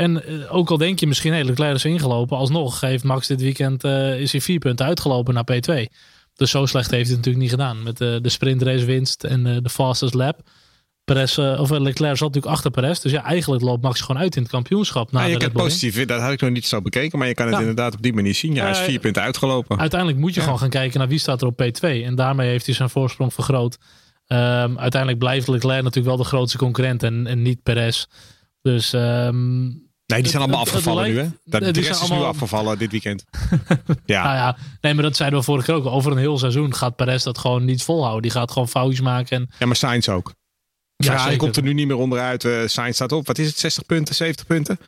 En uh, ook al denk je misschien, hele Leclerc is ingelopen. Alsnog heeft Max dit weekend uh, is hij vier punten uitgelopen naar P2. Dus zo slecht heeft hij het natuurlijk niet gedaan. Met uh, de sprintrace winst en de fastest lap. Perez, of Leclerc zat natuurlijk achter Perez. Dus ja, eigenlijk loopt Max gewoon uit in het kampioenschap. Na ja, je kan positief, dat had ik nog niet zo bekeken. Maar je kan het inderdaad op die manier zien. Ja, hij is vier punten uitgelopen. Uiteindelijk moet je ja. gewoon gaan kijken naar wie staat er op P2. En daarmee heeft hij zijn voorsprong vergroot. Um, uiteindelijk blijft Leclerc natuurlijk wel de grootste concurrent en, en niet Perez. Dus um, Nee, die zijn allemaal afgevallen nu, hè? De rest is allemaal... nu afgevallen dit weekend. ja. nou ja, nee, maar dat zeiden we vorige keer ook. Over een heel seizoen gaat Perez dat gewoon niet volhouden. Die gaat gewoon foutjes maken. En... Ja, maar Sainz ook. Ja, hij komt er nu niet meer onderuit. Uh, Sainz staat op, wat is het, 60 punten, 70 punten?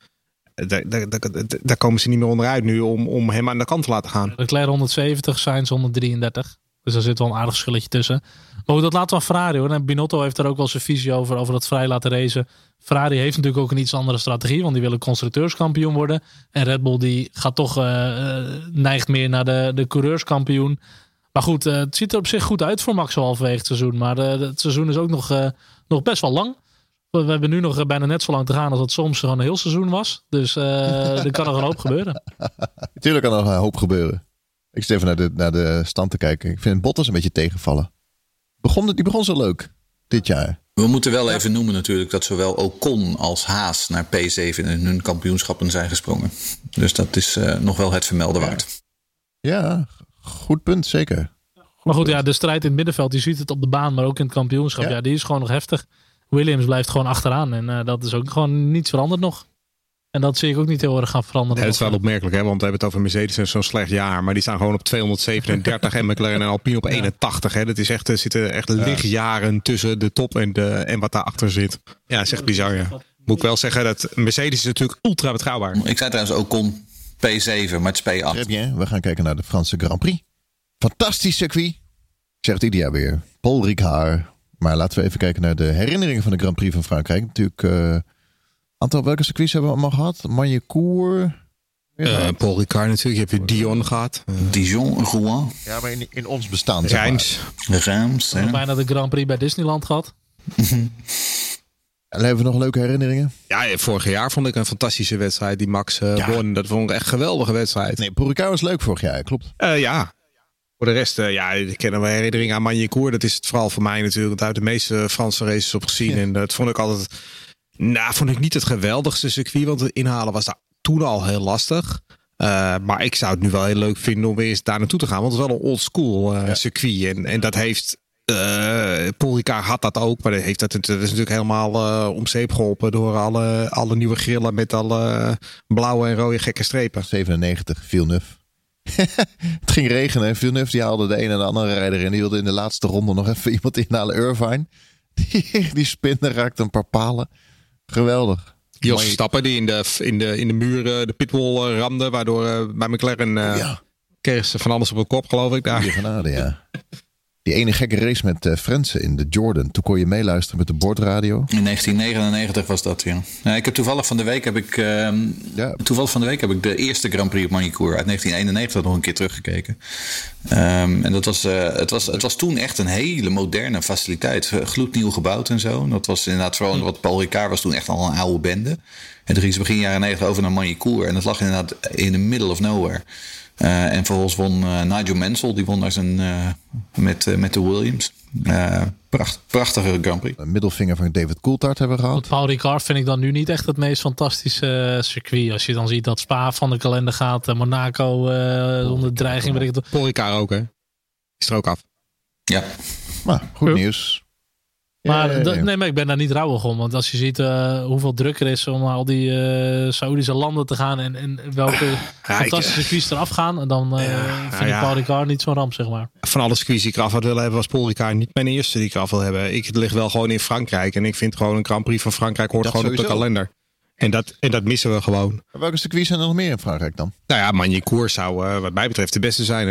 Daar, daar, daar, daar, komen ze niet meer onderuit nu om, om hem aan de kant te laten gaan. Leclerc 170, Sainz 133. Dus daar zit wel een aardig schulletje tussen. Maar dat laten we aan Ferrari hoor. En Binotto heeft er ook wel zijn visie over, over dat vrij laten racen. Ferrari heeft natuurlijk ook een iets andere strategie, want die willen constructeurskampioen worden. En Red Bull die gaat toch, uh, neigt meer naar de, de coureurskampioen. Maar goed, uh, het ziet er op zich goed uit voor Max halverwege het seizoen. Maar het seizoen is ook nog, nog best wel lang. We hebben nu nog bijna net zo lang te gaan als het soms gewoon een heel seizoen was. Dus er kan nog een hoop gebeuren. Tuurlijk kan er nog een hoop gebeuren. Ik zit even naar de, naar de stand te kijken. Ik vind Bottas een beetje tegenvallen. Begon, die begon zo leuk dit jaar. We moeten wel even noemen natuurlijk dat zowel Ocon als Haas naar P7 in hun kampioenschappen zijn gesprongen. Dus dat is uh, nog wel het vermelden waard. Ja, goed punt, zeker. Maar goed, ja, de strijd in het middenveld, je ziet het op de baan, maar ook in het kampioenschap. Ja, ja die is gewoon nog heftig. Williams blijft gewoon achteraan en uh, dat is ook gewoon niets veranderd nog. En dat zie ik ook niet heel erg gaan veranderen. dat is wel opmerkelijk, hè? want we hebben het over Mercedes en zo'n slecht jaar. Maar die staan gewoon op 237 en McLaren en Alpine op 81. Hè? Dat is echt, er zitten echt lichtjaren tussen de top en, de, en wat daarachter zit. Ja, dat is echt bizar, ja. Moet ik wel zeggen dat Mercedes is natuurlijk ultra betrouwbaar. Ik zei trouwens ook kon P7, maar het is P8. We gaan kijken naar de Franse Grand Prix. Fantastisch circuit. Zegt Idia weer. Paul Ricard. Maar laten we even kijken naar de herinneringen van de Grand Prix van Frankrijk. Natuurlijk, uh, aantal welke circuits hebben we allemaal gehad? Magny-Cours. Uh, Paul Ricard natuurlijk. Je hebt Dion gehad. Uh, Dijon, Rouen. Ja, maar in, in ons bestaan. Reims. Reims. We hebben bijna de Grand Prix bij Disneyland gehad. En hebben we nog leuke herinneringen? Ja, vorig jaar vond ik een fantastische wedstrijd die Max uh, won. Dat vond ik echt een geweldige wedstrijd. Nee, Ricard was leuk vorig jaar, klopt. ja, voor de rest, uh, ja, ik ken wel herinneringen aan Magny-Cours. Dat is het vooral voor mij natuurlijk. Daar heb ik de meeste Franse races op gezien. En dat vond ik altijd, nou, vond ik niet het geweldigste circuit. Want het inhalen was daar toen al heel lastig. Uh, maar ik zou het nu wel heel leuk vinden om weer eens daar naartoe te gaan. Want het is wel een old school uh, circuit. En, en dat heeft uh, had dat ook, maar dat, heeft dat, dat is natuurlijk helemaal uh, om zeep geholpen door alle, alle nieuwe grillen met alle blauwe en rode gekke strepen. 97, Villeneuve. het ging regenen en Villeneuve die haalde de een en de andere rijder in. Die wilde in de laatste ronde nog even iemand inhalen. Irvine. Die, die spinde raakte een paar palen. Geweldig. Jos Stappen die in de, in de, in de muur de pitwall ramde. Waardoor uh, bij McLaren uh, ja. kreeg ze van alles op de kop geloof ik. Daar. Genade, ja. Die ene gekke race met uh, Frensen in de Jordan. Toen kon je meeluisteren met de bordradio. In 1999 was dat, ja. ja ik heb toevallig van de week heb ik, uh, ja. toevallig van de week heb ik de eerste Grand Prix op Manicourt uit 1991 nog een keer teruggekeken. Um, en dat was, uh, het, was, het was toen echt een hele moderne faciliteit. Gloednieuw gebouwd en zo. Dat was inderdaad vooral wat Paul Ricard was toen echt al een oude bende. En toen ging ze begin jaren 90 over naar Manicourt. En dat lag inderdaad in the middle of nowhere. Uh, en vervolgens won uh, Nigel Mansell, die won daar zijn, uh, met, met de Williams. Pracht, prachtige Grand Prix. Een middelvinger van David Coulthard hebben we gehad. Want Paul Ricard vind ik dan nu niet echt het meest fantastische circuit. Als je dan ziet dat Spa van de kalender gaat, Monaco onder dreiging. Paul Ricard ook hè? Is er ook af. Ja. Maar goed nieuws. Maar, nee, maar ik ben daar niet rouwig om. Want als je ziet uh, hoeveel druk er is om naar al die uh, Saoedische landen te gaan. En, en welke ja, fantastische circuits eraf gaan. Dan uh, ja, vind ik Paul Ricard niet zo'n ramp, zeg maar. Van alle circuits die ik eraf had willen hebben, was Paul Ricard niet mijn eerste die ik eraf wil hebben. Ik lig wel gewoon in Frankrijk. En ik vind gewoon een Grand Prix van Frankrijk hoort gewoon sowieso. op de kalender. En dat, en dat missen we gewoon. Welke circuits zijn er nog meer in Frankrijk dan? Nou ja, Magny-Cours zou wat mij betreft de beste zijn.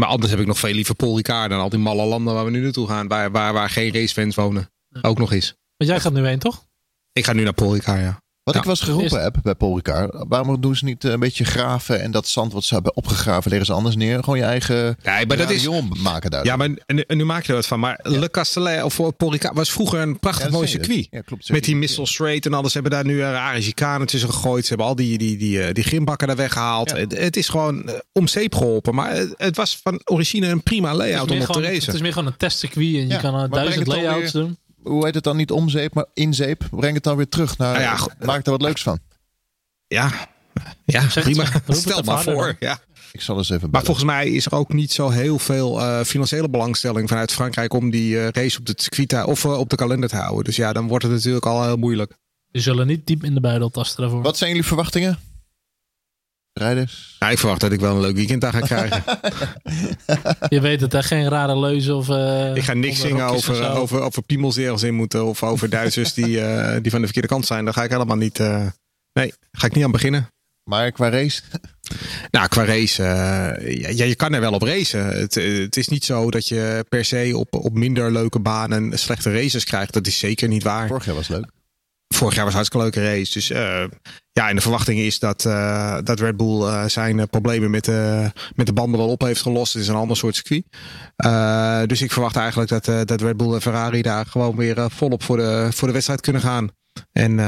Maar anders heb ik nog veel liever Paul Ricard dan al die malle landen waar we nu naartoe gaan. Waar, waar, waar geen racefans wonen. Ook nog eens. Want jij gaat nu heen, toch? Ik ga nu naar Paul Ricard, ja. Wat ik was geroepen heb bij Paul Ricard. Waarom doen ze niet een beetje graven en dat zand wat ze hebben opgegraven leggen ze anders neer? Gewoon je eigen ja, maar dat is maken daar. Ja, maar en, nu maak je er wat van. Maar Le Castellet of Paul Ricard was vroeger een prachtig ja, mooi circuit. Ja, klopt, Met die Missile Straight en alles. Ze hebben daar nu rare chicanen tussen gegooid. Ze hebben al die, die, die, die, die grimbakken daar weggehaald. Het, het, is gewoon om zeep geholpen. Maar het, het, was van origine een prima layout om op te racen. Het is meer gewoon een testcircuit en je kan duizend layouts doen hoe heet het dan niet omzeep, maar inzeep. Breng het dan weer terug naar. Nou ja, maak er wat leuks van. Ja, ja prima. Stel maar voor. Ja. Ik zal eens even. Maar volgens mij is er ook niet zo heel veel uh, financiële belangstelling vanuit Frankrijk om die uh, race op de circuit of uh, op de kalender te houden. Dus ja, dan wordt het natuurlijk al heel moeilijk. We zullen niet diep in de buidel tasten daarvoor. Wat zijn jullie verwachtingen? Rijders? Ja, ik verwacht dat ik wel een leuk weekend daar ga krijgen. je weet het, hè? Geen rare leuzen of... Uh, ik ga niks zingen over, over, over piemels ergens in moeten. Of over Duitsers die, uh, die van de verkeerde kant zijn. Daar ga ik helemaal niet... Uh, nee, ga ik niet aan beginnen. Maar qua race? Nou, qua race, ja, je kan er wel op racen. Het, het, is niet zo dat je per se op, op minder leuke banen slechte races krijgt. Dat is zeker niet waar. Vorig jaar was leuk. Vorig jaar was een hartstikke leuke race. Dus uh, ja, en de verwachting is dat, uh, dat Red Bull uh, zijn problemen met, de met de banden wel op heeft gelost. Het is een ander soort circuit. dus ik verwacht eigenlijk dat, dat Red Bull en Ferrari daar gewoon weer volop voor de, voor de wedstrijd kunnen gaan. En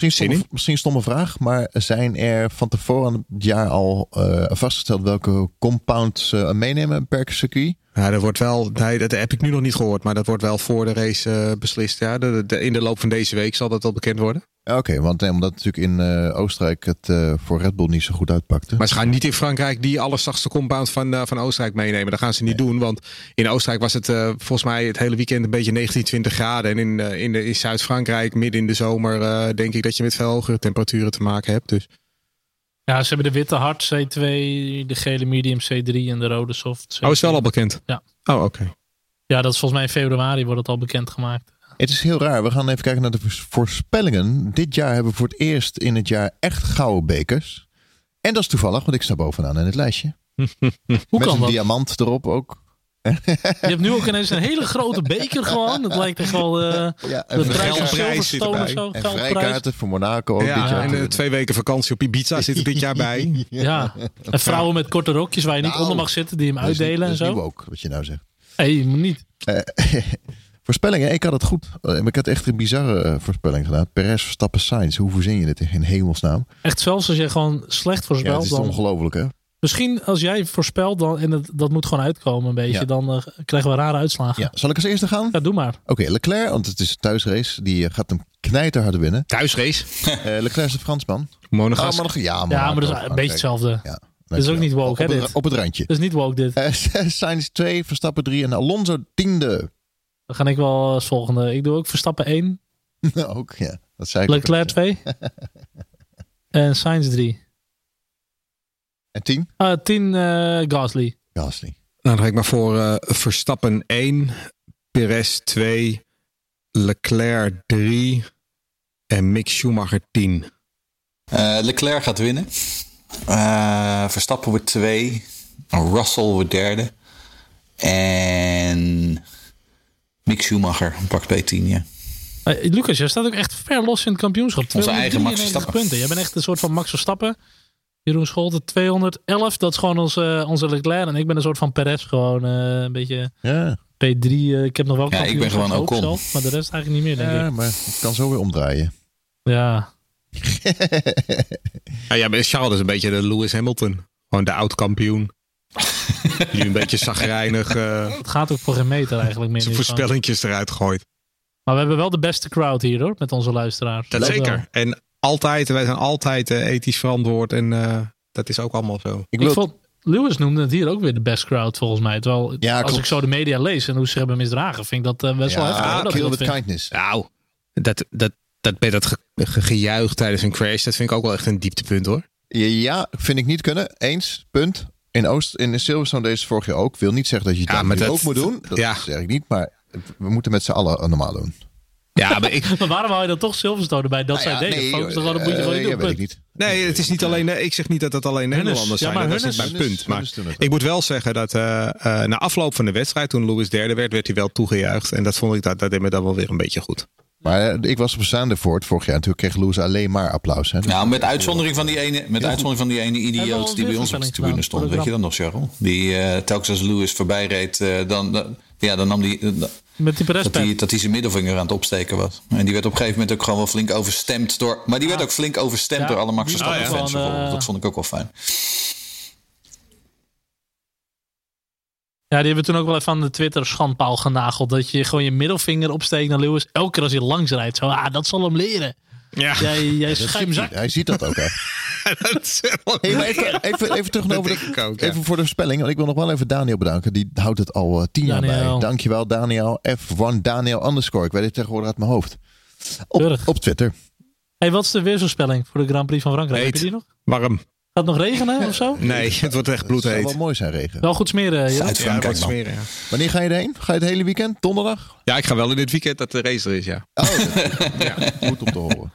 Misschien stomme, misschien stomme vraag, maar zijn er van tevoren het jaar al uh, vastgesteld welke compounds uh, meenemen per circuit? Ja, dat wordt wel, nee, dat heb ik nu nog niet gehoord, maar dat wordt wel voor de race uh, beslist. Ja, de, de, in de loop van deze week zal dat wel bekend worden. Oké, want omdat natuurlijk in uh, Oostenrijk het uh, voor Red Bull niet zo goed uitpakte. Maar ze gaan niet in Frankrijk die allerzachtste compound van, uh, van Oostenrijk meenemen. Dat gaan ze niet doen, want in Oostenrijk was het volgens mij het hele weekend een beetje 19, 20 graden. En in, in, de, in Zuid-Frankrijk, midden in de zomer, denk ik dat je met veel hogere temperaturen te maken hebt. Dus. Ja, ze hebben de witte hard C2, de gele medium C3 en de rode soft. C2. Oh, is wel al bekend? Ja. Oh, oké. Ja, dat is volgens mij in februari wordt het al bekendgemaakt. Het is heel raar. We gaan even kijken naar de voorspellingen. Dit jaar hebben we voor het eerst in het jaar echt gouden bekers. En dat is toevallig, want ik sta bovenaan in het lijstje. Hoe Met kan een dat? diamant erop ook. Je hebt nu ook ineens een hele grote beker gewoon. Het lijkt echt wel uh, Ja, de prijs of zo. En vrijkaarten voor Monaco ook dit Ja, jaar. en eh, twee weken vakantie op Ibiza zit er dit jaar bij. Ja, en vrouwen met korte rokjes waar je niet Nou, onder mag zitten, die hem Dat uitdelen en dat is niet zo. woke, wat je nou zegt. Nee, je moet niet. Eh, voorspellingen, ik had het goed. Eh, maar ik had echt een bizarre eh, voorspelling gedaan. Perez, Verstappen, Sainz. Hoe verzin je dit in hemelsnaam? Echt zelfs als je gewoon slecht Ja, het voorspelt, is dan ongelooflijk hè. Misschien als jij voorspelt dan, en het, dat moet gewoon uitkomen een beetje, Ja. dan eh, krijgen we rare uitslagen. Ja, zal ik als eerste gaan? Ja, doe maar. Oké, Leclerc, want het is een thuisrace. Die gaat hem knijterhard winnen. Thuisrace. Eh, Leclerc is de Fransman. Monogas. Ah, ja, Ja, maar dat is een Frankrijk. beetje hetzelfde. Ja, Dat is ook niet woke, op, hè, het, dit? op het randje. Dat is niet woke dit. Eh, Sainz 2, Verstappen 3 en Alonso tiende. Dan ga ik wel als volgende. Ik doe ook Verstappen 1, ook, ja. Dat zei ik Leclerc ook. 2 en Sainz 3. En 10? Ah, 10 eh, Gasly. Gasly. Nou, dan ga ik maar voor eh, Verstappen 1, Perez 2, Leclerc 3 en Mick Schumacher 10. Eh, Leclerc gaat winnen. Eh, Verstappen wordt twee. Russell wordt derde. En Mick Schumacher pakt P10, ja. Eh, Lucas, jij staat ook echt ver los in het kampioenschap. Onze eigen Max 293 Verstappen. punten. Jij bent echt een soort van Max Verstappen. Jeroen Scholten 211. Dat is gewoon onze, onze Leclerc. En ik ben een soort van Perez. Gewoon eh, een beetje Ja, P3. eh, ik heb nog wel Ja, ik ben gewoon Ocon. zelf, Maar de rest eigenlijk niet meer, denk ja ik. maar het kan zo weer omdraaien. Ja. Ja, ja, maar Charles is een beetje de Lewis Hamilton. Gewoon de oud-kampioen. Die een beetje zagrijnig eh Het gaat ook voor geen meter eigenlijk meer. zijn voorspellingjes eruit gooit. Maar we hebben wel de beste crowd hier hoor. Met onze luisteraars. Dat zeker. En altijd, wij zijn altijd eh, ethisch verantwoord. En eh, dat is ook allemaal zo. Ik vond, Lewis noemde het hier ook weer de best crowd volgens mij. Terwijl Ja, als klopt. ik zo de media lees en hoe ze hebben misdragen, vind ik dat best wel heftig. hoor, ja, dat kill dat with kindness. Nou, dat, dat, dat, met dat ge, ge- gejuich tijdens een crash, dat vind ik ook wel echt een dieptepunt hoor. Ja, vind ik niet kunnen. Eens, punt. In Oost, in Silverstone deze vorig jaar ook. Wil niet zeggen dat je het Ja, dat- ook moet doen. Dat ja. zeg ik niet. Maar we moeten met z'n allen normaal doen. Ja, maar ik, Maar waarom hou je dan toch Silverstone erbij? Dat Nou ja, deden. nee, Focus toch gewoon op moet je gewoon eh, niet ja, doen. weet ik niet. nee, het is niet alleen. Ik zeg niet dat het alleen. Nederlanders Ja, zijn. maar dat is niet mijn punt. Maar ik moet wel zeggen dat eh, eh, na afloop van de wedstrijd, toen Lewis derde werd, werd hij wel toegejuicht. En dat vond ik dat, dat deed me dan wel weer een beetje goed. Maar eh, ik was op staande voor het vorig jaar. En toen kreeg Lewis alleen maar applaus. Hè. Dus- Nou, met uitzondering van die ene, met uitzondering van die ene idioot die bij ons op de tribune stond. Weet je dan nog, Cheryl? Die eh, telkens als Lewis voorbij reed, eh, dan, ja, dan nam die, Met die dat hij dat hij zijn middelvinger aan het opsteken was. En die werd op een gegeven moment ook gewoon wel flink overstemd door. Maar die werd ook flink overstemd Ja, door alle Max die Verstappen was fans. wel, bijvoorbeeld. eh, Dat vond ik ook wel fijn. Ja, die hebben toen ook wel even aan de Twitter schandpaal genageld. Dat je gewoon je middelvinger opsteekt naar Lewis. Elke keer als hij langs rijdt. Zo, ah, dat zal hem leren. Ja, Jij, jij schuimzak. hij. hij ziet dat ook. Hè. dat is wel- Hey, maar even, even, even terug over denk de, ja. even voor de spelling. Want ik wil nog wel even Daniel bedanken. Die houdt het al eh, tien jaar bij. Dankjewel Daniel. F1 Daniel underscore. Ik weet het tegenwoordig uit mijn hoofd. Op, op Twitter. Hey, wat is de weersvoorspelling voor de Grand Prix van Frankrijk? Heet. Heb je die nog? Warm. Gaat het nog regenen of zo? Nee, het wordt echt Het zou wel bloedheet. mooi zijn regen. Wel goed smeren. Ja. Uit Ja, wordt dan. smeren, ja. Wanneer ga je erheen? Ga je het hele weekend? Donderdag? ja, ik ga wel in dit weekend dat de race er is, ja. Oh, ja. goed om te horen.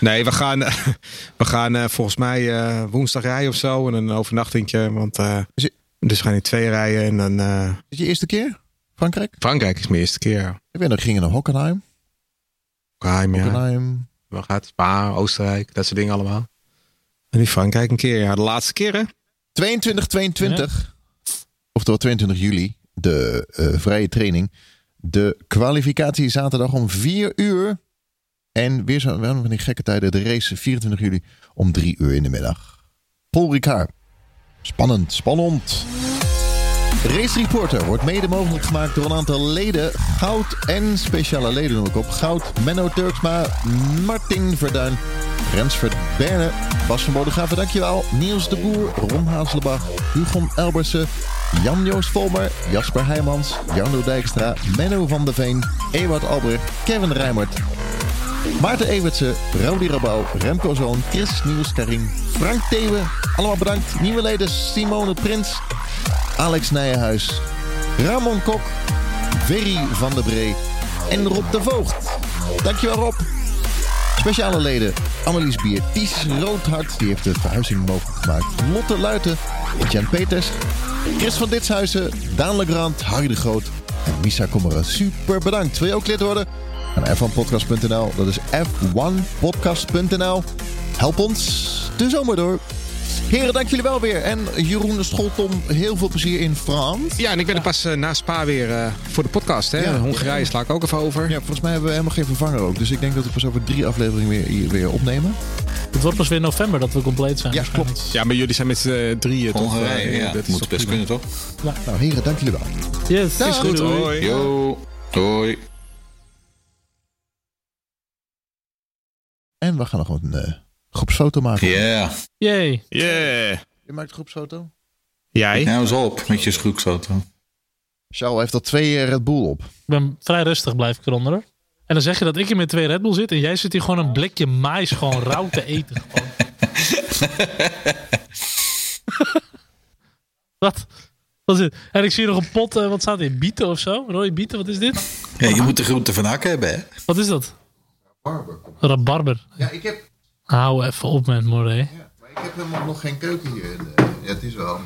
Nee, we gaan, we gaan eh, volgens mij eh, woensdag rijden of zo. En een overnachtingje. Want eh, dus we gaan in twee rijden. En dan eh, Is het je eerste keer? Frankrijk? Frankrijk is mijn eerste keer. Ik nog, gingen naar Hockenheim. Geheim, ja. Hockenheim. We gaan Spa, Oostenrijk, dat soort dingen allemaal. En die Frankrijk een keer, ja. De laatste keer, hè? 22, 22. Oftewel 22 juli. De eh, vrije training. De kwalificatie zaterdag om 4 uur. En weer zo wel van die gekke tijden. De race 24 juli om 3 uur in de middag. Paul Ricard. Spannend, spannend. Race Reporter wordt mede mogelijk gemaakt door een aantal leden. Goud en speciale leden noem ik op. Goud, Menno Turksma, Martin Verduin, Rens Verderne, Bas van Bodegraven, dankjewel. Niels de Boer, Ron Hazelbach, Hugon Elbersen, Jan-Joos Volmer, Jasper Heijmans, Jarno Dijkstra, Menno van der Veen, Ewart Albrecht, Kevin Rijmert, Maarten Evertsen, Rowdy Rabouw, Remco Zoon, Chris Niels Karin, Frank Thewe. Allemaal bedankt. Nieuwe leden Simone Prins, Alex Nijenhuis, Ramon Kok, Verry van der Bree en Rob de Voogd. Dankjewel Rob. Speciale leden Annelies Bier, Ties Roodhart, die heeft de verhuizing mogelijk gemaakt. Lotte Luiten, Jan Peters, Chris van Ditshuizen, Daan Legrand, Harry de Groot en Misa Kommeren. Super bedankt. Wil je ook lid worden? Ga naar f1podcast.nl. Dat is f1podcast.nl. Help ons de zomer door. Heren, dank jullie wel weer. En Jeroen Scholtom, heel veel plezier in Frans. Ja, en ik ben er pas uh, na Spa weer uh, voor de podcast. Hè? Ja, Hongarije sla ik ook even over. Ja, volgens mij hebben we helemaal geen vervanger ook. Dus ik denk dat we pas over drie afleveringen weer, weer opnemen. Het wordt pas weer november dat we compleet zijn. Ja, klopt. Ja, maar jullie zijn met z'n drieën. Hongarije, ja. Dat moet best kunnen, toch? Ja. Nou, heren, dank jullie wel. Yes, Dag. is goed. Hoi. Yo. Hoi. En we gaan nog een uh, groepsfoto maken. Ja. Yeah. Yay. Yeah. Je maakt een groepsfoto? Jij? Nou eens op met je groepsfoto. Charles heeft al twee Red Bull op. Ik ben vrij rustig, blijf ik eronder. En dan zeg je dat ik hier met twee Red Bull zit en jij zit hier gewoon een blikje mais gewoon rauw te eten. wat? Wat is dit? En ik zie nog een pot, uh, wat staat hier? Bieten of zo? Rode bieten, wat is dit? Ja, je moet de groente van hakken hebben, hè? Wat is dat? Rabarber. Rabarber. Ja, ik heb... Hou even op met Moré. Ja, maar ik heb helemaal nog geen keuken hier. In de... Ja, het is wel.